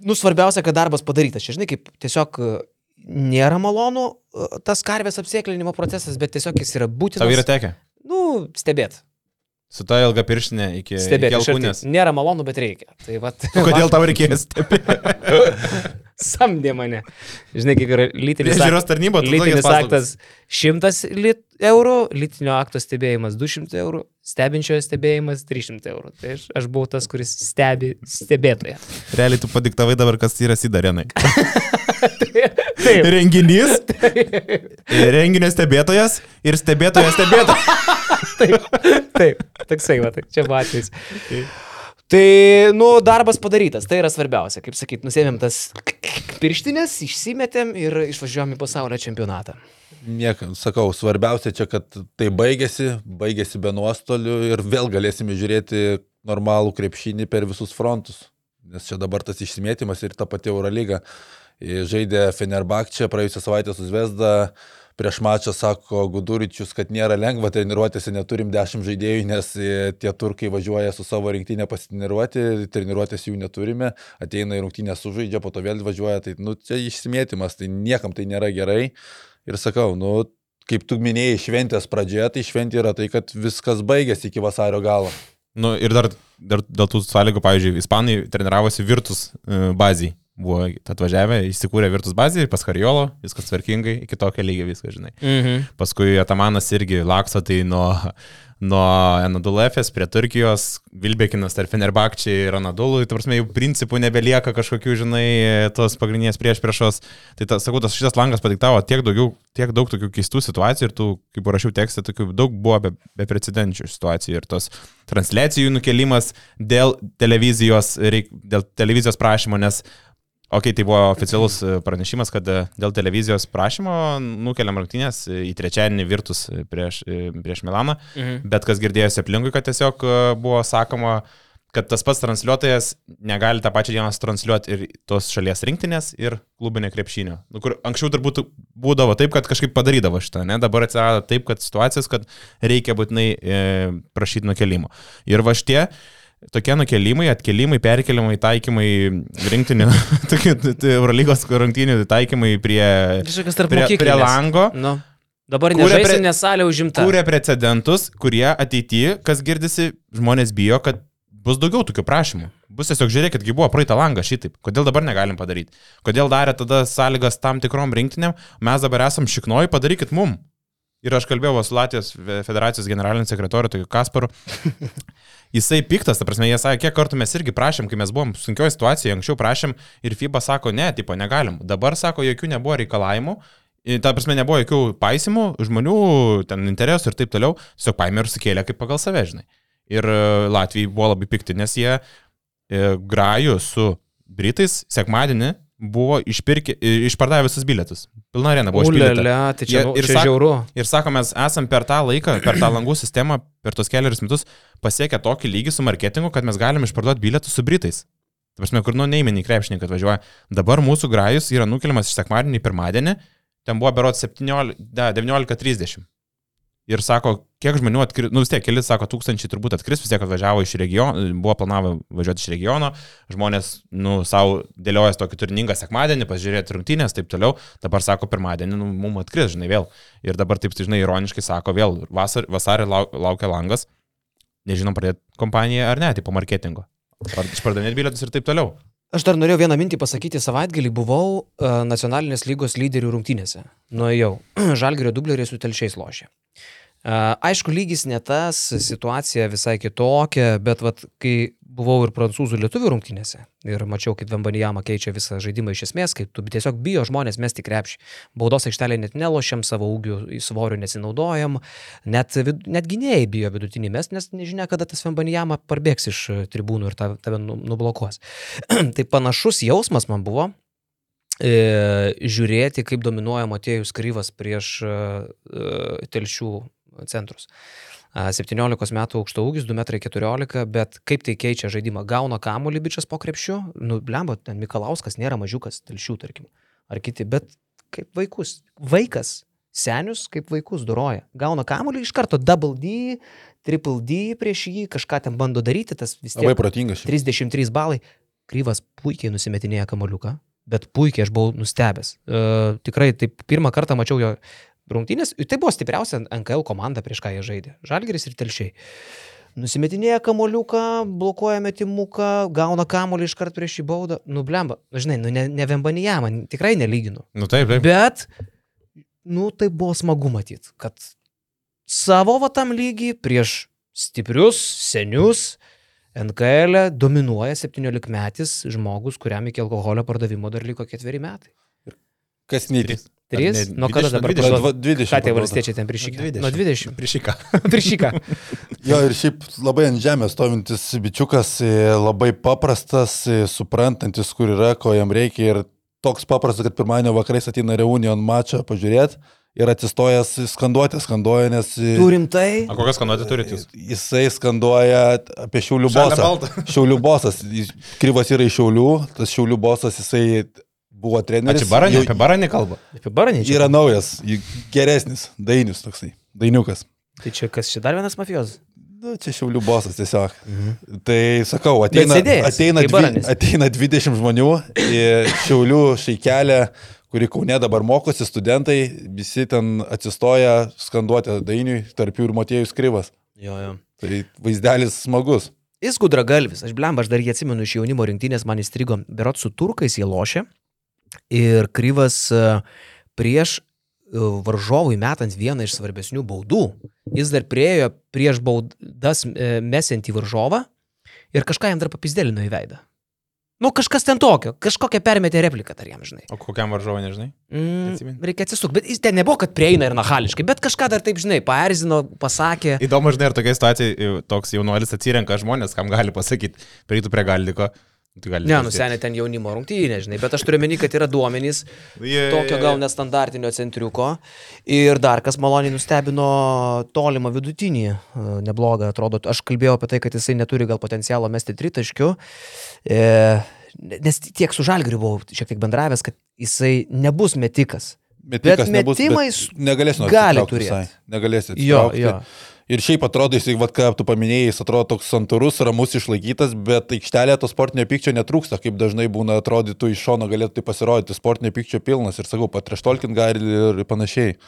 nu, svarbiausia, kad darbas padarytas. Čia, žinai, kaip tiesiog uh, nėra malonu uh, tas karvės apsėklinimo procesas, bet tiesiog jis yra būtinas. Tau yra tekę. Nu, stebėt. Su ta ilga pirštinė iki, iki Stebėt. iš arti. alkūnės. Nėra malonu, bet reikia. Tai va. Kodėl tau reikėjo stebėti? Samdė mane. Žinai, kaip yra lytinis, Priežiūros tarnyba, lytinis aktas 100 lit eurų, lytinio akto stebėjimas 200 eurų, stebinčiojo stebėjimas 300 eurų. Tai aš, aš buvau tas, kuris stebi stebėtoją. Realiai tu padiktavai dabar, kas yra Sidarenai. Taip. Renginys, renginio stebėtojas ir stebėtojas stebėtojas. Taip, taip, toksai, va, tai čia buvo atvejis. Tai, nu, darbas padarytas, tai yra svarbiausia. Kaip sakyt, nusėmėm tas pirštinės, išsimetėm ir išvažiuojom į pasaulio čempionatą. Niekam, sakau, svarbiausia čia, kad tai baigėsi, baigėsi be nuostolių ir vėl galėsime žiūrėti normalų krepšinį per visus frontus. Nes čia dabar tas išsimėtymas ir ta pati Eurolyga. Žaidė Fenerbakčia praėjusią savaitę su Zvezda. Prieš mačą sako Guduričius, kad nėra lengva treniruotėse, neturim 10 žaidėjų, nes e, tie turkai važiuoja su savo rinktinė pasitreniruoti, treniruotės jų neturime, ateina į rungtinę sužaidžia, po to vėl važiuoja, tai nu, čia išsimėtymas, tai niekam tai nėra gerai. Ir sakau, nu, kaip tu minėjai šventės pradžioje, tai šventė yra tai, kad viskas baigėsi iki vasario galo. Nu, ir dar, dar dėl tų sąlygų, pavyzdžiui, ispanai treniravosi Virtus e, bazį. Buvo atvažiavę, įsikūrė Virtus bazį, pas Karjolo, viskas tvarkingai, iki tokio lygio viskas, žinai. Mhm. Paskui Atamanas irgi lakso, tai nuo, nuo Anadolefės prie Turkijos, Vilbekinas tarp Fenerbakčiai ir Anadolų, tai prasme, jau principų nebelieka kažkokių, žinai, tos pagrindinės prieš priešos. Tai, ta, sakau, tas šitas langas padiktavo tiek, daugiau, tiek daug tokių keistų situacijų ir tų, kaip rašiau tekstą, tokių daug buvo be, be precedenčių situacijų ir tos transliacijų nukelimas dėl televizijos, reik, dėl televizijos prašymo, nes Ok, tai buvo oficialus e, pranešimas, kad e, dėl televizijos prašymo nukeliam rungtynės į trečiadienį Virtus prieš, e, prieš Milaną, Mhm. bet kas girdėjosi aplinkui, kad tiesiog e, buvo sakoma, kad tas pats transliuotojas negali tą pačią dieną transliuoti ir tos šalies rinktinės, ir klubinio krepšinio. Nu, kur anksčiau turbūt būdavo taip, kad kažkaip padarydavo šitą, ne? dabar atsirado taip, kad situacijos, kad reikia būtinai e, prašyti nukelimo. Ir va šitie tokie nukelimai, atkelimai, perkelimai, taikymai rinktinių, Eurolygos rungtynių taikymai prie, prie, prie lango. Nu. Dabar Kūrė nežaisi, pre- salė užimta. kūrė precedentus, kurie ateityje, kas girdisi, žmonės bijo, kad bus daugiau tokių prašymų. Bus tiesiog žiūrėkit, kaip buvo praeitą langą šitaip. Kodėl dabar negalim padaryti? Kodėl darė tada sąlygas tam tikrom rinktiniam, mes dabar esam šiknoji, padarykit mum. Ir aš kalbėjau su Latvijos federacijos generaliniu sekretoriu, tokiu Kasparu. Jisai piktas, ta prasme, jie sakė, kiek kartų mes irgi prašėm, kai mes buvom sunkioje situacijoje, anksčiau prašėm ir FIBA sako, ne, tipo, negalim. Dabar sako, jokių nebuvo reikalavimų, Ta prasme, nebuvo jokių paisimų, žmonių, ten interesų ir taip toliau, tiesiog paėmė ir sukėlė kaip pagal save, žinai. Ir e, Latvijai buvo labai pikti, nes jie e, grajų su Britais sekmadienį buvo išpirkę, išpardavę visus bilietus. Pilna arena buvo išpirkta. Ulele, tai čia, nu, ir čia sak- žiauru. Ir sako, mes esam per tą laiką, per tą langų sistemą, per tos keliarius metus pasiekę tokį lygį su marketingu, kad mes galim išparduoti bilietus su Britais. Tai prasme, kur nu neįmenį krepšininkai atvažiuoja. Dabar mūsų grajus yra nukeliamas iš sekmadienį į pirmadienį, ten buvo berot 17 da, 19.30. Ir sako, kiek žmonių atkris, nu vis tiek, keli sako, tūkstančiai turbūt atkris, vis tiek atvažiavo iš regiono, buvo planavę važiuoti iš regiono, žmonės, nu, savo dėliojas tokį turiningą sekmadienį, pasižiūrėti rungtynės, taip toliau, dabar sako, pirmadienį, nu, mums atkris, žinai, vėl. Ir dabar taip, žinai, ironiškai sako, vėl vasar, vasarį lau, laukia langas, nežinom, pradėti kompaniją ar ne, tipo marketingo. Ar išpardavinėti bilietus ir taip toliau. Aš dar norėjau vieną mintį pasakyti. Savaitgalį buvau uh, nacionalinės lygos lyderių rungtynėse. Nuėjau. Žalgerio dubleriai su telšiais lošė. Uh, aišku, lygis ne tas, situacija visai kitokia, bet vat, kai buvau ir prancūzų lietuvių rungtynėse ir mačiau, kaip Vembanijama keičia visą žaidimą iš esmės, kai tu tiesiog bijo žmonės mesti krepšį. Baudos aikštelė net nelošiam, savo ūgių svorių nesinaudojam, net, vid- net gynėjai bijo vidutinį mes, nes nežinia, kada tas Vembanijama parbėgs iš tribūnų ir ta- tave nu- nublokuos. tai panašus jausmas man buvo e, žiūrėti, kaip dominuoja Matėjus Kryvas prieš e, telšių centrus. A, 17 metų aukšto ūgis, 2,14 m, bet kaip tai keičia žaidimą. Gauna kamuolį bičias po krepšiu, nu, blemba, ten Mikalauskas nėra mažiukas, telšių, tarkim, ar kiti, bet kaip vaikus. Vaikas, senius kaip vaikus duroja. Gauna kamuolį iš karto double D, triple D prieš jį, kažką ten bando daryti, tas vis tiek. Labai protingas šiaip. 33 balai. Kryvas puikiai nusimetinėja kamoliuką, bet puikiai aš buvau nustebęs. Uh, tikrai taip pirmą kartą mačiau jo rungtynės. Tai buvo stipriausia NKL komanda, prieš ką jie žaidė. Žalgeris ir telšiai. Nusimetinėja kamoliuką, blokuoja metimuką, gauna kamolį iš karto prieš šį baudą. Nublemba, nu, žinai, nu, ne, ne Vembanija, man tikrai nelyginu. Nu taip, taip. Bet, nu tai buvo smagu matyti, kad savo vatam lygį prieš stiprius, senius, NKL e dominuoja 17 metis žmogus, kuriam iki alkoholio pardavimo dar liko ketveri metai. Kas neįtikėtina. 3, ne, nuo kada dabar? 20, parduot, 20 ką tie valstiečiai ten priešyka? Nuo 20. Nu, priešyka. priešyka. jo ir šiaip labai ant žemės stovintis bičiukas, e, labai paprastas, e, suprantantis, kur yra, ko jam reikia ir toks paprastas, kad pirmąjį vakarais ateina reunion mačą pažiūrėti ir atsistojęs skanduotę skanduoja, nes... E, Turim tai. O kokią skanduotę turite jūs? Jisai skanduoja apie Šiaulių bosą. Šiaulių bosas. Kryvas yra iš Šiaulių, tas Šiaulių bosas jisai buvo treneris. Ačiū, baranė, Jau- apie baranį kalbą. Apie baranį čia. Yra naujas, geresnis, dainius toksai, dainiukas. Tai čia kas, čia dar vienas mafijos? Nu, čia šiaulių bosas tiesiog. Mhm. Tai sakau, ateina, sėdėjęs, ateina, dvi, ateina 20 žmonių į šiaulių šeikelę, kuri Kaune dabar mokosi, studentai, visi ten atsistoja skanduoti dainiui, tarp jų ir Motiejus Kryvas. Jo, jo. Tai vaizdelis smagus. Jis gudragalvis, aš blemba, aš dar jį atsimenu iš jaunimo rinktinės, man įstrigo, berot su turkais jie lošė ir kryvas e, prieš e, varžovui metant vieną iš svarbesnių baudų, jis dar priejo prieš baudas e, mesantį varžovą ir kažką jam dar papizdėlino į veidą. Nu, kažkas ten tokio, kažkokią permetė repliką dar jam, žinai. O kokiam varžovui, nežinai? Mm, reikia atsisukti, bet jis ten nebuvo, kad prieina ir nahališkai, bet kažką dar taip, žinai, paerzino, pasakė. Įdomu, žinai, ir tokia situacija, toks jaunuolis atsirenka žmonės, kam gali pasakyti, prieitų prie galdiko. Tai gali Ne, nusenė ten jaunimo rungtynė, žinai, bet aš turiu meni, kad yra duomenys, tokio gal nestandartinio centriuko. Ir dar kas maloniai nustebino tolimą vidutinį, e, neblogą atrodo. Aš kalbėjau apie tai, kad jisai neturi gal potencialo mesti tritaškių, e, nes tiek su Žalgiriu buvau šiek tiek bendravęs, kad jisai nebus metikas. Metikas Bet nebus, metimais negalės nuo gali atsitraukti turėt. visai. Negalės Jo, atsitraukti. jo. Ir šiaip atrodo, jis, vad ką tu paminėjai, jis atrodo toks santūrus, ramus, išlaikytas, bet aikštelėje to sportinio pykčio netrūksta, kaip dažnai būna atrodytų iš šono galėtų tai pasirodyti, sportinio pykčio pilnas ir sakau, patrištolkint gali ir panašiai.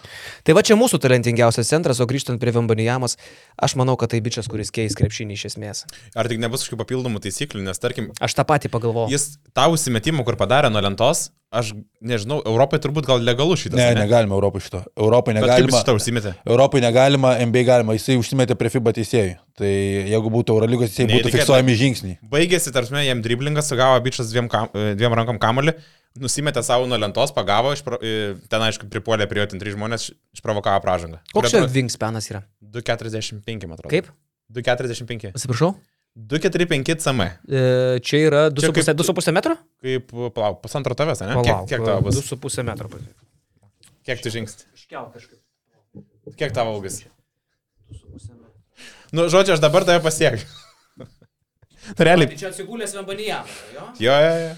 Tai va čia mūsų talentingiausias centras, o grįžtant prie Vambanijamos, aš manau, kad tai bičias, kuris keis krepšinį iš esmės. Ar tik nebus kažkokių papildomų taisyklių, nes tarkim, Aš tą patį pagalvojau. jis tau įsimetimą, kur padarė nuo lentos, aš nežinau, Europai turbūt gal legalu šitas. Ne, negalima Europai šito. Europai negalima. šitą užsimetė? Europai negalima, NBA galima, jisai užsimetė prie FIBA teisėjų. Tai jeigu būtų Eurolygos teisėjai, būtų Neįtikėtina. fiksuojami žingsniai. Baigėsi, tarsi, jam driblingas, sugavo bičias dviem, kam, dviem rankom kamolį, nusimetė savo nuo lentos, pagavo, išpro, ten aišku pripuolė prie jo ten trys žmonės, išprovokavo pražangą. Koks čia wingspanas yra? 2,45 man atrodo. Kaip? 2,45. Atsiprašau? 2,45 cm. E, čia yra Čia kaip- 2,5 metro? Kaip, palauk, pusantro tavęs, ne? Palauk, Kiek, kiek tavo bus? 2,5 metro. Kiek tu žingsni? Iškel kažkaip. Kiek tavo augis? Nu, žodžiu, aš dabar tave pasiekiu. Realiai. Tai čia atsigulęs Vambanijamo, jo? Jo, jo, jo.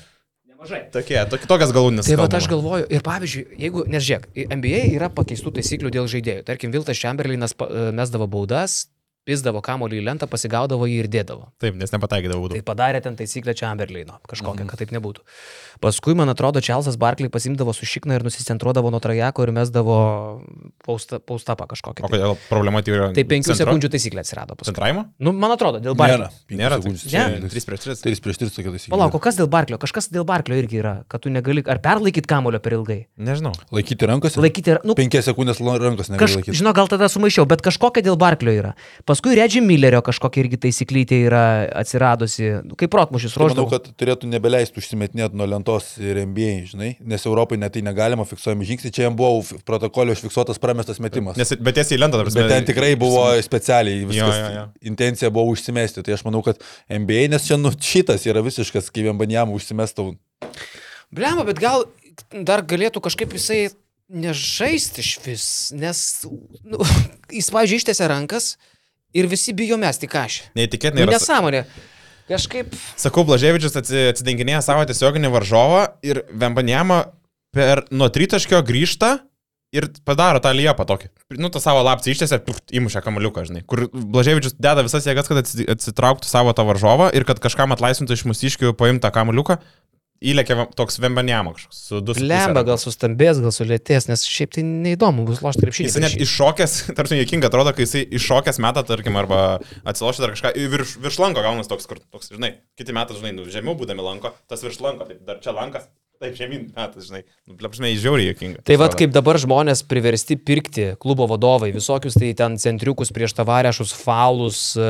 Nemažai. Tokie, tokias galūnės. Tai va, aš galvoju, ir pavyzdžiui, jeigu, nes žiūrėk, NBA yra pakeistų taisyklių dėl žaidėjų. Tarkim, Viltas Chamberlainas pa- e, mesdavo baudas, pizdavo kamolį į lentą, pasigaudavo jį ir dėdavo. Taip, nes nepataikydavau būdų. Tai padarė ten taisyklę Chamberlaino, kažkokią, mhm. kad taip nebūtų. Paskui, man atrodo, Čelsas Barkley pasimdavo su šikna ir nusicentruodavo nuo trajeko ir mesdavo pausta- paustapą kažkokią. O kodėl problema tai yra? Tai penkių centro- sekundžių taisyklė atsirado paskui. Centravimo? Nu, man atrodo, dėl Barkley. Nėra. Nėra. tai- Ne, 3 prieš 3. 3 prieš 3 tokia taisyklė. Palauk, o kas dėl Barklio? Kažkas dėl Barklio irgi yra, kad tu negali ar perlaikyti kamulio per ilgai. Nežinau. Laikyti rankose? Laikyti, nu, 5 sekundės rankos negali Kaž, laikyti. žinau, gal tada sumaišiau, bet kažkokia dėl Barklio yra. Paskui Redži Millerio kažkokia irgi taisyklytė yra atsiradusi, nu, kaip protmušis Tai Manau, ruoždavo. kad turėtų nebeleisti užsimetinėti nuo lentos ir NBA, žinai, nes Europai net tai negalima fiksuojami žingsniai, čia jam buvo protokolio užfiksuotas pramestas metimas. Nes, bet tiesiai į lentą, tarsi. Bet ten tikrai buvo specialiai viskas. jo, jo. Intencija buvo užsimesti. Tai aš manau, kad NBA, nes čia nu šitas yra visiškas, kai vienbanjam užsimestų. Blema, bet gal dar galėtų kažkaip jisai nežaisti iš vis, nes nu, jis, pavyzdžiui, ištėsi rankas ir visi bijo mesti kažką. Neįtikėtinai. Nu, yra- nesąmonė. Kažkaip. Sakau, Blaževičius atsi- atsidenginėja savo tiesioginį varžovą ir Vembanjama per nuo tritaškio grįžta ir padaro tą liepą tokį. Nu, tą savo lapcį ištėsi ir įmušė kamaliuką, žinai. Kur Blaževičius deda visas jėgas, kad atsi- atsitrauktų savo tą varžovą ir kad kažkam atlaisvintų iš mūsiškių paimtą kamaliuką. Įlėkė toks vembanjama kažkoks. Su du su Lemba gal sustambės, gal sulėtės, nes šiaip tai neįdomu bus lošti krepšinį. Jis net iššokęs, tarsi jokinga atrodo, kai jisai iššokęs metą, tarkim, arba atsilošia dar kažką, ir virš, virš lanko gaunas toks, kur, toks, žinai, kiti metai, žinai, nu, žemiau būdami lanko, tas virš lanko, taip, dar čia lankas, taip, žemyn metas, žinai, nu, plapsmė, žiauriai jokinga. Tai vad kaip dabar žmonės priversti pirkti klubo vadovai, visokius tai ten centriukus prieš tavarešus, falus e,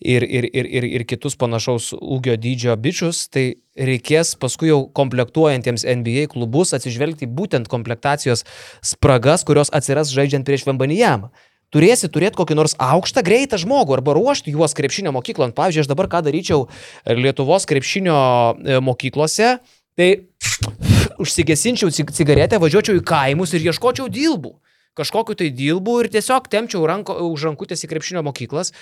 ir, ir, ir, ir, ir kitus panašaus ūgio dydžio bičius, tai reikės paskui jau komplektuojantiems NBA klubus atsižvelgti būtent komplektacijos spragas, kurios atsiras žaidžiant prieš Vembanijamą. Turėsi turėti kokį nors aukštą, greitą žmogų arba ruošti juos krepšinio mokyklant. Pavyzdžiui, aš dabar ką daryčiau Lietuvos krepšinio e, mokyklose, tai užsigesinčiau cig- cigaretę, važiuočiau į kaimus ir ieškočiau dilbų. Kažkokiu tai dilbų ir tiesiog temčiau ranko, už rankutės į krepšinio mokyklas,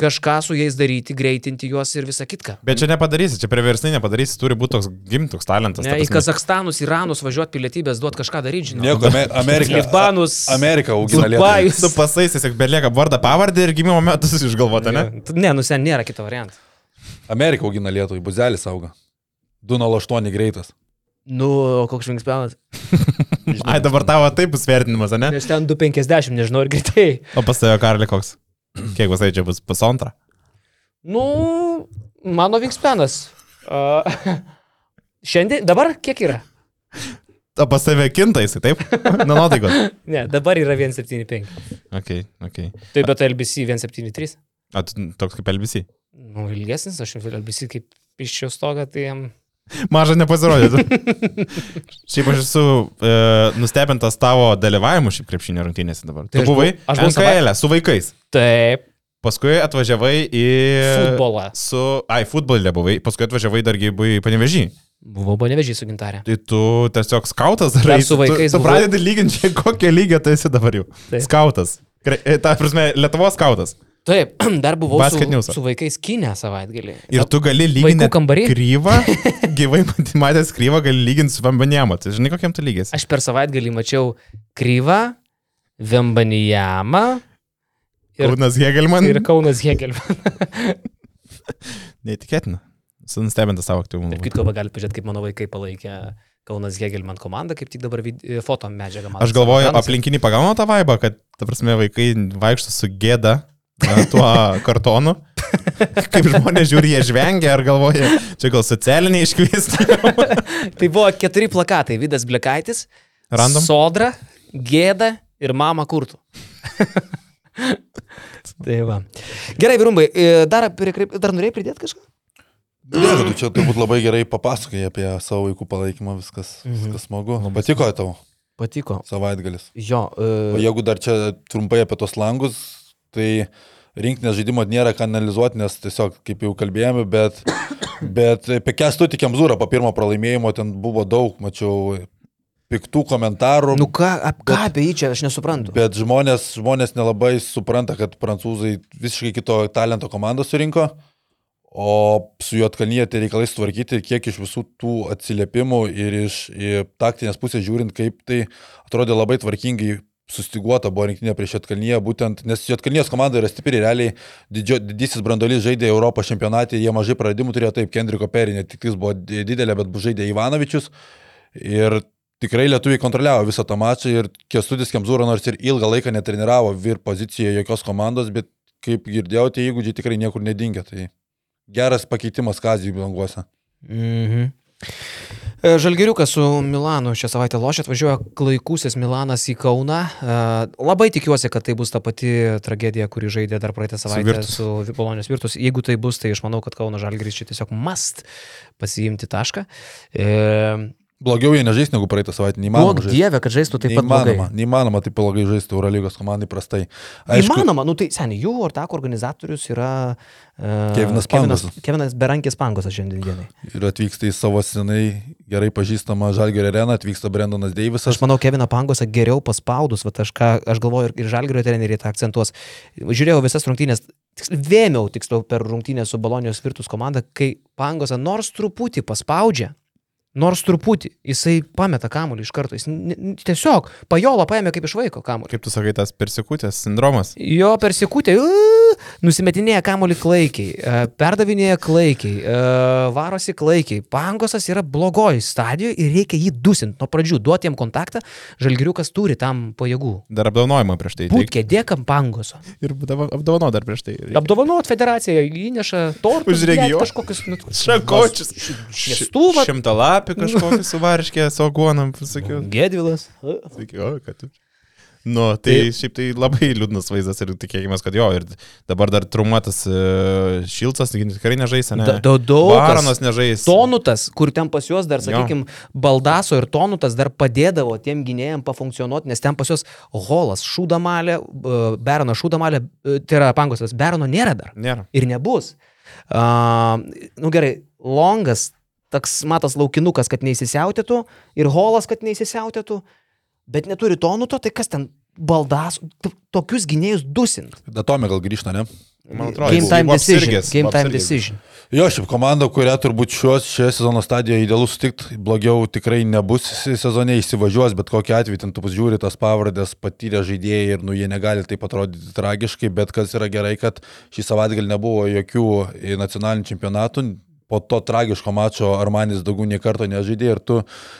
kažką su jais daryti, greitinti juos ir visą kitką. Bet čia nepadarysi, čia priversnai nepadarysi, turi būti toks gimtoks talentas. ta Ne, į. Kazakstanus, Iranus važiuoti pilietybės, duoti kažką daryti, žinai. Nieko, Ame- Amerika. Libanus, Amerika augina Lietuvą. Su pasais tiesiog belieka vardą pavardę ir gimimo metus išgalvota, ne? Ne, nu sen nėra kito varianto. Amerika augina Lietuvą, buzelis auga. 208 greitas. Nu, koks žingspelas. Ai, dabar tavo taip bus vertinimas, ne? Nes ten 250, nežinau, ir greitai. O pas tave karali koks? Kiek pasai čia bus pusantrą? Nu, mano vingspenas. Uh, šiandien, dabar kiek yra? O pas tave kinta jisai, taip? Na, nuotaikos. Ne, dabar yra 175. Ok, ok. Tai bet LBC 173. O toks kaip LBC. Nu, ilgesnis, aš LBC kaip iščiau stogą, tai jam... Maža nepasirodė. šiaip aš esu e, nustebintas tavo dalyvavimu šiaip krepšinio rungtynėse dabar. Tai Tu aš buvai aš buvau NKL su vaikais. Taip. Paskui atvažiavai į... Futbolą. Su... Ai, futbolė buvai. Paskui atvažiavai dargi į panevežį. Buvau panevežį su gintarė. Tai tu tiesiog skautas darai. Dar su vaikais Tu, tu pradedi lyginti, čia kokio lygio tu esi dabar jau. Taip. Skautas. E, Ta prasme, Lietuvos skautas. Taip, dar buvau Basket su, News'ą. su vaikais kinę savaitgalį. Ir tu gali lyginti kryvą, gyvai mat- matęs kryvą, gali lyginti su Vambanėmu. Tai žinai, kokiam tu lygis? Aš per savaitgalį mačiau kryvą, Vembanijamą ir, Kaunas Hegelman. ir Kaunas Hegelman. Neįtikėtina. Esu nustebintas savo aktyvumu. Taip kitko, gali pažiūrėti, kaip mano vaikai palaikė Kaunas Hegelman komandą, kaip tik dabar foto medžiagą man. Aš galvoju, aplinkiniai pagauna tą vaibą, kad, ta prasme, vaikai vaikšto su gėda tuo kartonu. Kaip žmonės žiūri, jie žvengia ar galvoja, čia gal socialiniai iškviesti. Tai buvo keturi plakatai. Vidas Blekaitis, Random? Sodra, Gėda ir Mama Kurtų. tai va. Gerai, Virumbai, e, dar, dar norėjai pridėti kažką? Ne, tu čia turbūt labai gerai papasakai apie savo vaikų palaikymą, viskas, Mhm. viskas smagu. Patiko tau Patiko. savaitgalis. Jo. O E, jeigu dar čia trumpai apie tos langus, tai rinkinės žaidimo nėra ką analizuoti, nes tiesiog, kaip jau kalbėjome, bet, bet apie kestutį Kemzūrą po pirmo pralaimėjimo ten buvo daug, mačiau piktų komentarų. nu ką, ką apie jį čia aš nesuprantu. Bet žmonės, žmonės nelabai supranta, kad prancūzai visiškai kito talento komandą surinko, o su Juotkalnyje tai reikalai sutvarkyti, kiek iš visų tų atsiliepimų ir iš į taktinės pusės žiūrint, kaip tai atrodė labai tvarkingai sustiguota buvo rinktinė prieš Juotkalnyje, būtent, nes Juotkalnyjės komanda yra stipri, realiai didžio, didysis brandolys žaidė Europos čempionatė, jie mažai praradimų turėjo, taip, Kendriko Perinė tik jis buvo didelė, bet žaidė Ivanovičius. Ir tikrai lietuviai kontroliavo visą tą mačą ir Kestudis Kemzūra nors ir ilgą laiką netreniravo vir pozicijoje jokios komandos, bet kaip girdėjau, tie įgūdžiai tikrai niekur nedingė. Tai geras pakeitimas Kazijų languose. Mhm. E, Žalgiriukas su Milanu šią savaitę lošia, atvažiuoja klaikusis Milanas į Kauną. E, Labai tikiuosi, kad tai bus ta pati tragedija, kuri žaidė dar praeitą savaitę Virtus. su Bolonijos Virtus. Jeigu tai bus, tai aš manau, kad Kauno Žalgiris čia tiesiog must pasiimti tašką. E, Blogiau jie nežais negu praeitą savaitę, neįmanoma. Duok dievę, kad žaistų taip pat blogai. Neįmanoma, neįmanoma taip blogai žaisti Eurolygos komandai prastai. Įmanoma, nu tai seniai, jų ortako organizatorius yra uh, Kevinas Kevinas, Pangosas. Kevinas Berankis Pangosas šiandien dienai. Ir atvyksta į savo senai gerai pažįstamą Žalgirio areną, atvyksta Brendonas Deivisas. Aš manau, Keviną Pangosą geriau paspaudus, va, aš, ką, aš galvoju ir, ir Žalgirio treneriai tą akcentuos. Žiūrėjau visas rungtynės, tiksliau, vėmiau tiksliau per rungtynę su Bolonijos Virtus komanda, kai Pangosą nors truputį paspaudžia. Nors truputį, jisai pameta kamuolį iš karto, jis tiesiog pajola paėmė kaip iš vaiko kamuolį. Kaip tu sakai, tas persikutės sindromas. Jo persikutė, nusimetinėja kamolį klaikiai, e, perdavinėja klaikiai, e, varosi klaikiai. Pangosas yra blogoji stadijoje ir reikia jį dusinti nuo pradžių, duoti jam kontaktą, žalgiriukas turi tam pajėgų. Dar apdovanojimą prieš tai. Būt kėdėkam pangoso. Ir apdovanojau dar prieš tai. Apdovanot federaciją, įneša tortus. Už regioną. Kažkokius nu, Šakočius. Šviestuvą. Šimtalapį kažkokį suvarškė, su aguonam, pasakiau. Gedvilas. Sakiau, kad tu. Nu, tai, tai šiaip tai labai liūdnas vaizdas ir tikėkime, kad jo, ir dabar dar trumuotas uh, Šilcas, tikrai nežais, ne? Da- da- daug kas. Baronas nežais. Tonutas, kur ten pas juos dar, sakykime, Baldaso ir Tonutas dar padėdavo tiem gynėjim pafunkcionuoti, nes ten pas juos Holas, Šūdamalė, Berono Šūdamalė, e, tai yra Pangosas, Berono nėra dar. Nėra. Ir nebus. Uh, nu gerai, Longas, toks matas laukinukas, kad neįsisiautėtų, ir Holas, kad neįsisiautėtų, bet neturi Tonuto, tai kas ten Baldas, tokius gynėjus dusint. Datomė gal grįžta, ne? Man atrodo, Game time decision. apsirgęs, Game time apsirgęs. decision. Jo, šiaip komanda, kurią turbūt šios, šioje sezono stadijoje idealu sutikti, blogiau tikrai nebus sezone, įsivažiuos, bet kokia atveju ten tu pasižiūri tas pavardės, patyrę žaidėjai ir nu jie negali taip atrodyti tragiškai, bet kas yra gerai, kad šį savaitgalį nebuvo jokių nacionalinių čempionatų. Po to tragiško mačo Armanis daugiau nei karto nežaidė ir tu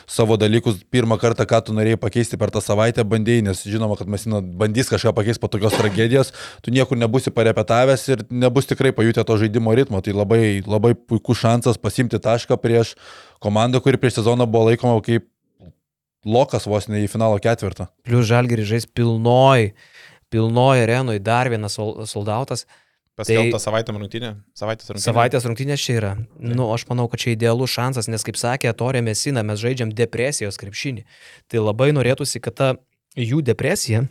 savo dalykus pirmą kartą, ką tu norėjai pakeisti per tą savaitę, bandėjai, nes žinoma, kad Mesina bandys kažką pakeisti po tokios tragedijos, tu niekur nebusi parepetavęs ir nebus tikrai pajutę to žaidimo ritmo. Tai labai, labai puikus šansas pasimti tašką prieš komandą, kuri prieš sezoną buvo laikoma kaip lokas vos ne į finalo ketvirtą. Plius Žalgiris žais pilnoj, pilnoj arenui, dar vienas sol- soldautas. Paskelbta Tai- savaitę rungtynė. Savaitės rungtynė. Savaitės rungtynės čia yra. Nu, aš manau, kad čia idealus šansas, nes, kaip sakė Torė Mesina, mes žaidžiam depresijos krepšinį. Tai labai norėtųsi, kad ta jų depresija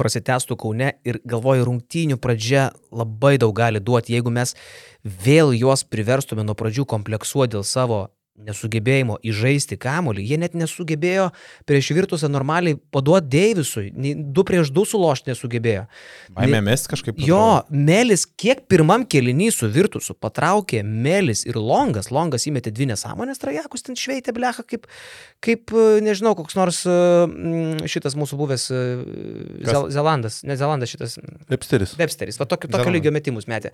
prasitęstų Kaune ir galvoju, rungtynių pradžia labai daug gali duoti, jeigu mes vėl juos priverstume nuo pradžių kompleksuoti dėl savo nesugebėjimo įžaisti kamolį, jie net nesugebėjo prieš virtusą normaliai paduoti Deivisui, du prieš du sulošti nesugebėjo. Baimė mes kažkaip. Jo, Melis kiek pirmam kelinį su Virtusu patraukė Melis ir Longas. Longas įmetė dvi nesąmonės trajekus, ten šveitė blecha, kaip, kaip, e, nežinau, koks nors e, šitas mūsų buvęs e? Zel Zelandas, ne Zelandas, šitas Websteris. Websteris, va tokio, tokio lygio metimus metė.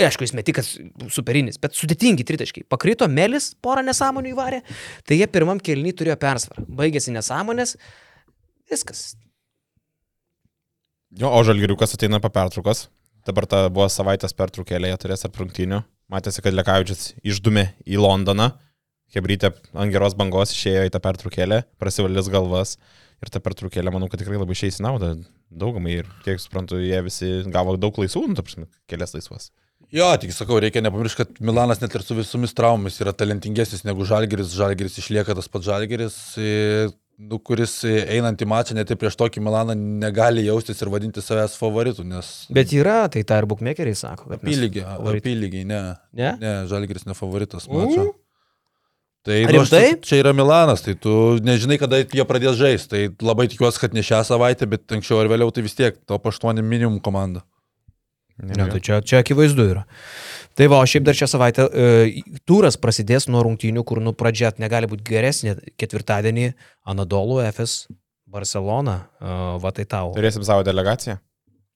Aišku, jis metikas superinis, bet sudėtingi tritaškai. Pakrito Melis, porą nesąmonių įvarė, tai jie pirmam kelinį turėjo persvarą. Baigėsi nesąmonės, viskas. Jo, o žalgiriukas ateina po pertraukos. Dabar ta buvo savaitės pertraukėlė, jie turės aprungtinių. Matėsi, kad Lekavičius išdumė į Londoną. Hebrytė ant geros bangos išėjo į tą pertraukėlę, prasivalės galvas. Ir ta pertraukėlė, manau, kad tikrai labai išeis į naudą daugumai. Ir kiek suprantu, jie visi gavo daug laisvų, nu, ta prasme, kelias laisvas. Jo, tik sakau, reikia nepamiršti, kad Milanas net ir su visomis traumomis yra talentingesnis negu Žalgeris. Žalgeris išlieka tas pats Žalgeris, e, nu, kuris e, einant į mačą net ir prieš tokį Milaną negali jaustis ir vadinti savęs favoritu, nes... Bet yra, tai tą ir bukmekeriai sako. Apylygiai, apylygiai, ne. Ne? Ne, Žalgeris ne favoritas Mm. mačo. Tai Ar nu, aš- čia yra Milanas, tai tu nežinai, kada jie pradės žaisti. Tai labai tikiuosi, kad ne šią savaitę, bet anksčiau ar vėliau tai vis tiek top 8 minimum komanda. Ne, tai čia, čia akivaizdu yra. Tai va, o šiaip dar šią savaitę e, turas prasidės nuo rungtynių, kur nu pradžia negali būti geresnė. Ketvirtadienį Anadolu, FS, Barcelona, e, va tai tau. Turėsim savo delegaciją.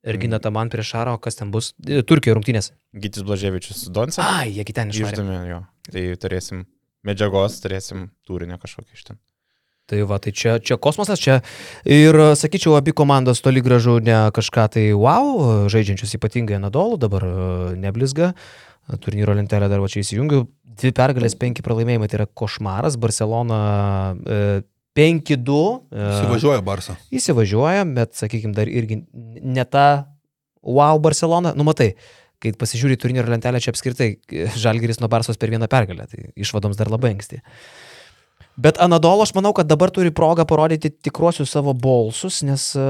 Ir gina tą man prieš Šarą, o kas ten bus? E, Turkijoje rungtynės. Gytis Blaževičius Donce. Ai, jie. Išdumė jo. Tai turėsim medžiagos, turėsim turinio kažkokį iš ten. Tai va, tai čia, čia kosmosas, čia ir, sakyčiau, abi komandos toli gražu ne kažką tai wow, žaidžiančius ypatingai Anadolu, dabar e, neblizga. Turnyro lentelę dar va čia įsijungiu. Dvi pergalės, penki pralaimėjimai, tai yra košmaras. Barcelona e, 5-2. E, Įsivažiuoja Barsa. įsivažiuoja, bet, sakykime, dar irgi ne ta wow Barcelona. Nu, matai, kai pasižiūri turnyro lentelę, čia apskritai e, Žalgiris nuo Barsos per vieną pergalę, tai išvadoms dar labai anksti. Bet Anadolo, aš manau, kad dabar turi progą parodyti tikruosius savo bolsus, nes, e,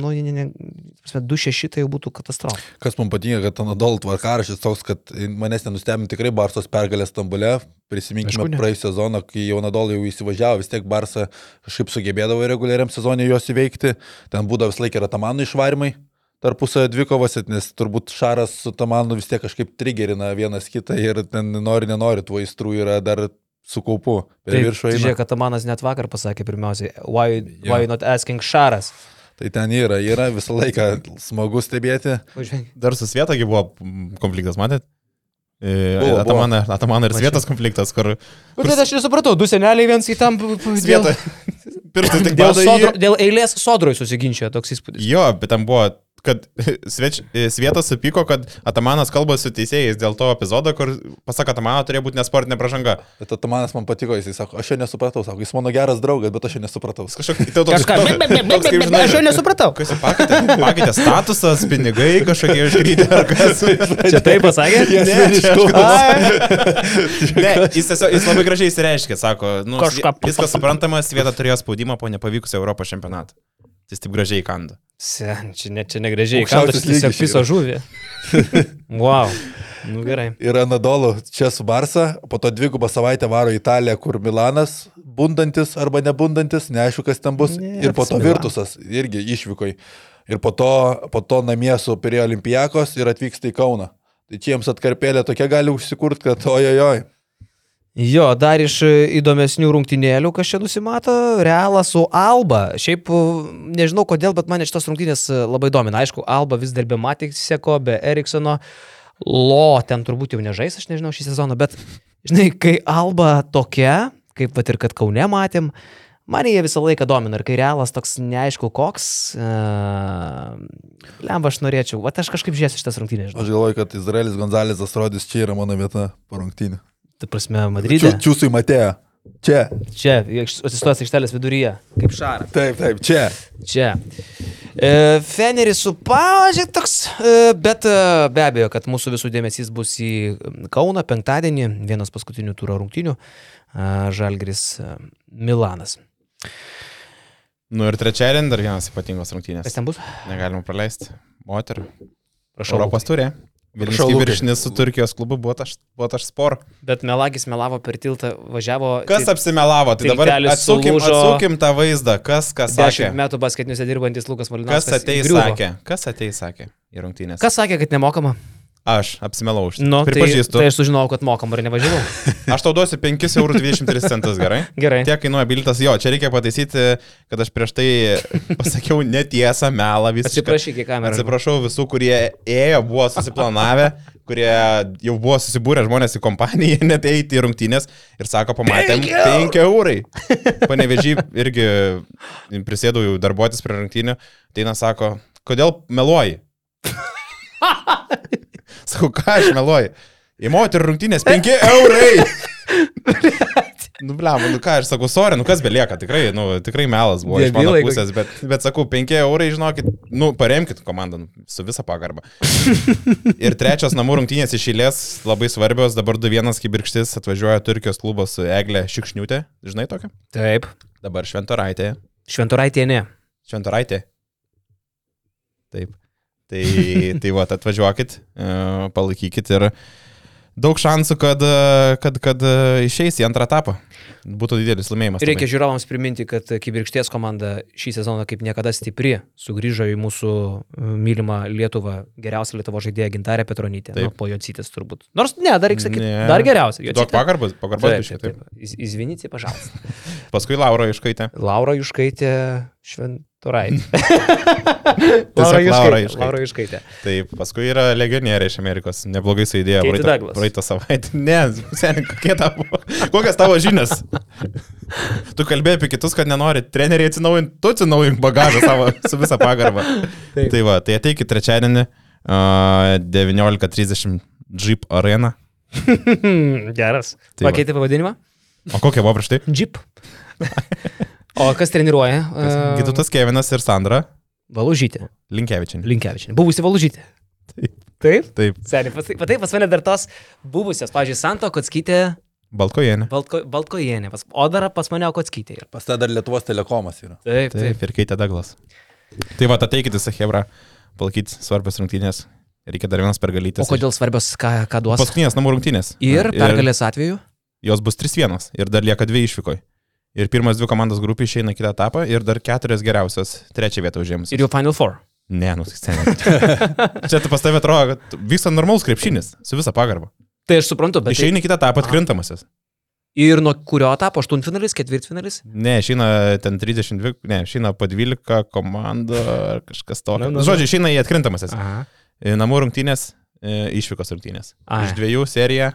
nu, ne, ne, ne, 2-6 tai jau būtų katastrofa. Kas man patinka, kad Anadol tvarkarašys toks, kad manęs nenustebino tikrai Barsos pergalės Stambule. Prisiminkime praėjusią sezoną, kai jau Anadol jau įsivažiavo, vis tiek Barsa kažkaip sugebėdavo reguliariam sezonė juos įveikti. Ten būdavo vis laik ir Atamanų išvarimai tarpusavio dvikovose, nes turbūt Šaras su Tamanu vis tiek kažkaip trigerina vienas kitą ir ten nori, nenori, tuo įstrų yra dar su kaupu. Per Tai viršų eina. žiūrėk, kad Amanas net vakar pasakė pirmiausiai, why, Jo. why not asking Šaras? Tai ten yra, yra visą laiką smagu stebėti. Dar su Svietagi buvo konfliktas, matėt? E. Atamana, Atamana ir. Svietas konfliktas, kur Bet tai aš nesupratau, du seneliai viens į tam... Svieta. Pirštai tik Dėl, sodro, dėl eilės sodroj susiginčia toks įspūdis. Jo, bet ten buvo, kad sveč, Svietas supyko, kad Atamanas kalba su teisėjais dėl to epizodo, kur pasak Atamano turėjo būti nesportinė pražanga. Bet Atamanas man patiko, jisai sako, aš jo nesupratau, sako, jis mano geras draugas, bet aš jo nesupratau. Kažkokį tai toks, Kažką. toks, toks, kaip žinai, Aš jo nesupratau. Pakeitė? Statusas, pinigai kažkokie iškrytė ar kas. Čia taip pasakė? Ne, Ne, jis, tiesiog, jis labai gražiai įsireiškė, sako, nu, viskas suprantama, Svieta turėjo spaudimą po nepavykusio Europos čempionato. Jis taip gražiai kanda. Sen, čia, ne, čia negražiai. Tiesiog lygis čia piso yra. žuvį. Wow. Nu gerai. Ir Anadolu čia su Barsa, po to dvigubą savaitę varo į Italiją, kur Milanas bundantis arba nebundantis, neaišku, kas ten bus. Ne, ir po to. Virtusas irgi išvykoj. Ir po to, po to namie su Pirėjo Olimpijakos ir atvyksta į Kauną. Tai čia jiems atkarpėlė tokia gali užsikurti, kad ojojoj. Jo, dar iš e, įdomesnių rungtynėlių, kas čia nusimato, Realas su Alba. Šiaip e, nežinau kodėl, bet mane šitos rungtynės e, labai domina. Aišku, Alba vis dar be Matiseko, be Eriksono. Lo, ten turbūt jau nežais, aš nežinau šį sezoną, bet žinai, kai Alba tokia, kaip pat ir kad Kaune matėm, mane jie visą laiką domina. Ir kai Realas toks neaišku koks, uh, lemba aš norėčiau, va aš kažkaip žiūrėsiu šitas rungtynės. žinai. Aš galvoju, kad Izraelis Gonzalezas rodys, čia yra mano vieta po rungtynį. Ta prasme, Madride. Čiū, čiūsui matėjo. Čia. Čia, atsistojęs aikštelės viduryje, kaip šaras. Taip, taip, čia. Čia. E, Feneris su pažiūrė toks, e, bet e, be abejo, kad mūsų visų dėmesys bus į Kauną penktadienį, vienas paskutinių turo rungtynių, e, Žalgris e, Milanas. Nu ir trečiadienį dar vienas ypatingos rungtynės. Kas ten bus? Negalima praleisti. Moterų. Prašau. Europos turė. Vilnius viršinis su Turkijos klubu buvo aš, buvo aš spor. Bet Melagis melavo per tiltą, važiavo. Kas apsimelavo? Tai dabar atsukim, sulūžo. atsukim tą vaizdą. Kas, kas sakė? Dešimt metų basketiniuose dirbantis Lukas Malinauskas. Kas ateis įgriuvo. sakė? Kas ateis sakė į rungtynės? Kas sakė, kad nemokama? Aš apsimelau už Nu, tai, Pripažįstu. tai aš sužinojau, kad mokama ir nevažiavau. Aš tau duosiu 5,23 eurų, gerai? Gerai. Tiek kainuoja bilietas, jo, čia reikia pataisyti, kad aš prieš tai pasakiau netiesą, melą visą. Atsiprašyk į kamerą. Atsiprašau visų, kurie ėjo, buvo susiplanavę, kurie jau buvo susibūrę žmonės į kompaniją, net eiti į rungtynės ir sako, pamatėm, 5 eurai. Panevežį irgi prisėdau jau darbuotis prie rungtynių, tai na sako, kodėl meluoji? Sakau, ką aš meluoju? Į moterų rungtynės 5 eurai. Nu, blem, nu ką, aš sakau, sorry, nu kas belieka, tikrai, nu, tikrai melas buvo iš mano pusės, bet, bet sakau, 5 eurai, žinokit, nu, paremkit komandą nu, su visa pagarba. Ir trečios namų rungtynės iš eilės labai svarbios, dabar 2-1 kibirkštis atvažiuoja Turkijos klubas su Eglė Šikšniutė, žinai tokia? Taip. Dabar Šventoraitė. Šventoraitė ne. Šventoraitė. Taip. Tai, tai va, atvažiuokit, e, palaikykit ir daug šansų, kad, kad, kad išeis į antrą etapą. Būtų didelis laimėjimas. Reikia labai. žiūrovams priminti, kad Kibirkšties komanda šį sezoną kaip niekada stipri sugrįžo į mūsų mylimą Lietuvą geriausią Lietuvo žaidėją Gintarę Petronytę. Nu, po Jocytės turbūt. Nors ne, dar reikia sakyti, dar geriausia. Duok pagarbą, pagarbą Taip, biškai, taip, taip. taip. Iz- Izvinite, pažalsta. Paskui Laura iškaitė. Laura Juškaitė Šventoraitė. Laura Juškaitė. Laura Juškaitė. Taip, paskui yra legionieriai iš Amerikos. Neblogai suidėjo Katie praeitą, praeitą savaitę. Ne, seniai, kokie tavo. Kokias tavo žinias? Tu kalbėjai apie kitus, kad nenori treneriai atsinaujinti, tu atsinaujink bagažą savo su visą pagarbą. Taip. Tai va, tai ateikit trečiadienį uh, 19.30 Jeep Arena. Geras. Tai. Pakeitė pavadinimą? O kokia buvo prieš tai? Jeep. o kas treniruoja? E, Gitutas Kevinas ir Sandra Valužytė. Linkevičiai. Linkevičiai. Buvusi Valužytė. Taip. Taip? Taip, Seniai, pas, taip, pas mane dar tos buvusios, pavyzdžiui, Santo Kotskytė, Balkojenė. Baltko, Baltkojienė, pas, o dar pas mane Kotskytė. yra. Pas tą dar Lietuvos telekomas yra. Taip, taip. Taip, ir Keitė Douglas. Tai va, ateikit į Sahebra, palaikyti svarbios rungtynės. Reikia dar vienas pergalytės. O kodėl svarbios, ką, ką duos? Paskutinės namų rungtynės. Ir pergalės atveju? Jos bus 3-1 ir dar lieka dvi išvykoj. Ir pirmas dvi komandos grupė išeina į kitą etapą ir dar keturios geriausios trečią vietą užėmus. Ir jau Final Four. Ne, nu, seniai. Čia tu pas tavę atrodo, kad vyksta normalus krepšinis, su visa pagarba. Tai aš suprantu, bet... Išeini į kitą etapą atkrintamasis. Ir nuo kurio etapo? Aštuntfinalis, ketvirtfinalis? Ne, išeina ten 32, ne, išeina po 12 komandų ar kažkas to. Na, na, na. Žodžiu, išeina į atkrintamasis. Aha. Namų rungtynės, išvykos rungtynės. Ai. Iš dviejų serija,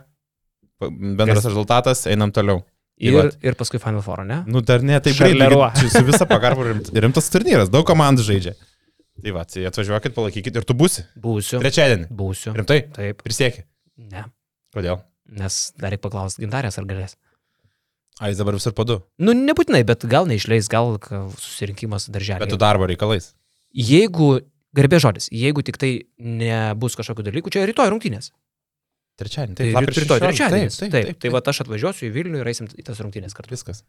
bendras Kas- rezultatas, einam toliau. Ir, vat. ir paskui Final Four, ne? Nu, dar ne, taip greitai. Su visa pagarba rimt, rimtas turnyras, daug komandų žaidžia. Tai va, tai atvažiuokit, palaikykit ir tu būsi. Būsiu. Trečiadienį. Būsiu. Rimtai? Taip. Prisieki. Ne. Kodėl? Nes dar reikia paklausti gintarės, ar galės. A, jis dabar visur po du. Nu, nebūtinai, bet gal neišleis, gal susirinkimas darželį. Bet tu darbo reikalais. Jeigu, garbė žodis, jeigu tik tai nebus kažkokių dalykų, čia rytoj rungtynės. Trečiadienį. Tai Taip, lapkričio rytoj 16. trečiadienis. Taip, Taip, tai va aš atvažiuosiu į Vilnių ir eisim į tas rungtynės kartu. Viskas.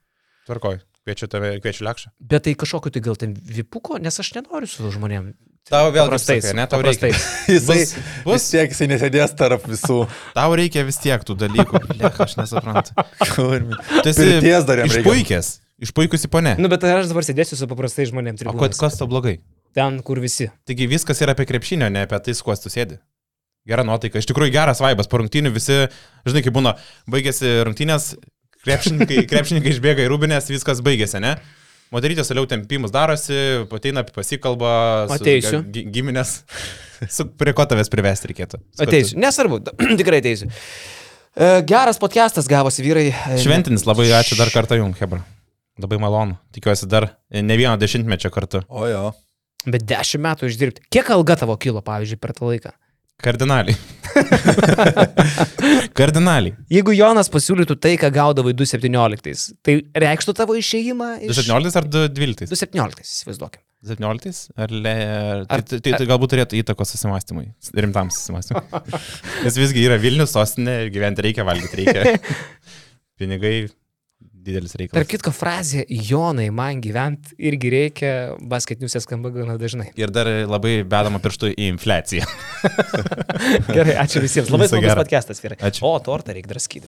Tvarkoj. Kviečiu tave, kviečiu lekšą. Bet tai kažkokiu tai gal ten vipuko, nes aš nenoriu su žmonėm. Tau vėl Paprastais, sakai, ne, tau reikia. paprastais. Jisai Bus- bus, vis tiek jisai nesėdės tarp visų. Tau reikia vis tiek tų dalykų. Lech, aš nesuprantu. Kurmi. Tu esi Pirties dar jam reikia. išpuikęs. Išpuikusi ponė. Nu, bet aš dabar sėdėsiu su paprastais žmonėm. O kas, kas to blogai? Ten, kur visi. Taigi viskas yra apie krepšinio, ne apie tai, su kuo tu sėdi. Gera nuotaika. Iš tikrųjų geras vaibas. Po rungtynių visi, žinai, kaip būna, baigėsi rungtynės, krepšininkai, krepšininkai išbėga į rūbinės, viskas baigėsi, ne? Moterytės toliau tempimus darosi, ateina pasikalba, su Ateisiu. gi- giminės. Su, prie ko tavęs privesti reikėtų? Su kuo tu- Ateisiu. Nesvarbu, tikrai ateisiu. E, Geras podcastas gavosi, vyrai. E, Šventinis, labai ačiū dar kartą jums, Hebra. Labai malonu. Tikiuosi dar ne vieno dešimtmečio kartu. O jo. Bet dešimt metų išdirbti. Kiek alga tavo kilo, pavyzdžiui, per tą laiką? Kardinaliai. Kardinaliai. Jeigu Jonas pasiūlytų tai, ką gaudavai 2.17, tai reikštų tavo išėjimą iš... 17 ar 12? 2.17, įsivaizduokim. 17? Ar, le, ar, Ar- tai, tai, tai galbūt turėtų įtakos susimastymui, rimtam susimastymui. Nes visgi yra Vilnius, sostinė ir gyventi reikia, valgyti reikia. Pinigai didelis Tark reikalas. kitko, frazė Jonai, man gyventi irgi reikia, basketiniuose skamba gana dažnai. Ir dar labai bedama pirštų į infliaciją. Gerai, ačiū visiems. Labai gero. podcastas, vyrai. Ačiū. O, tortą reikia draskyti.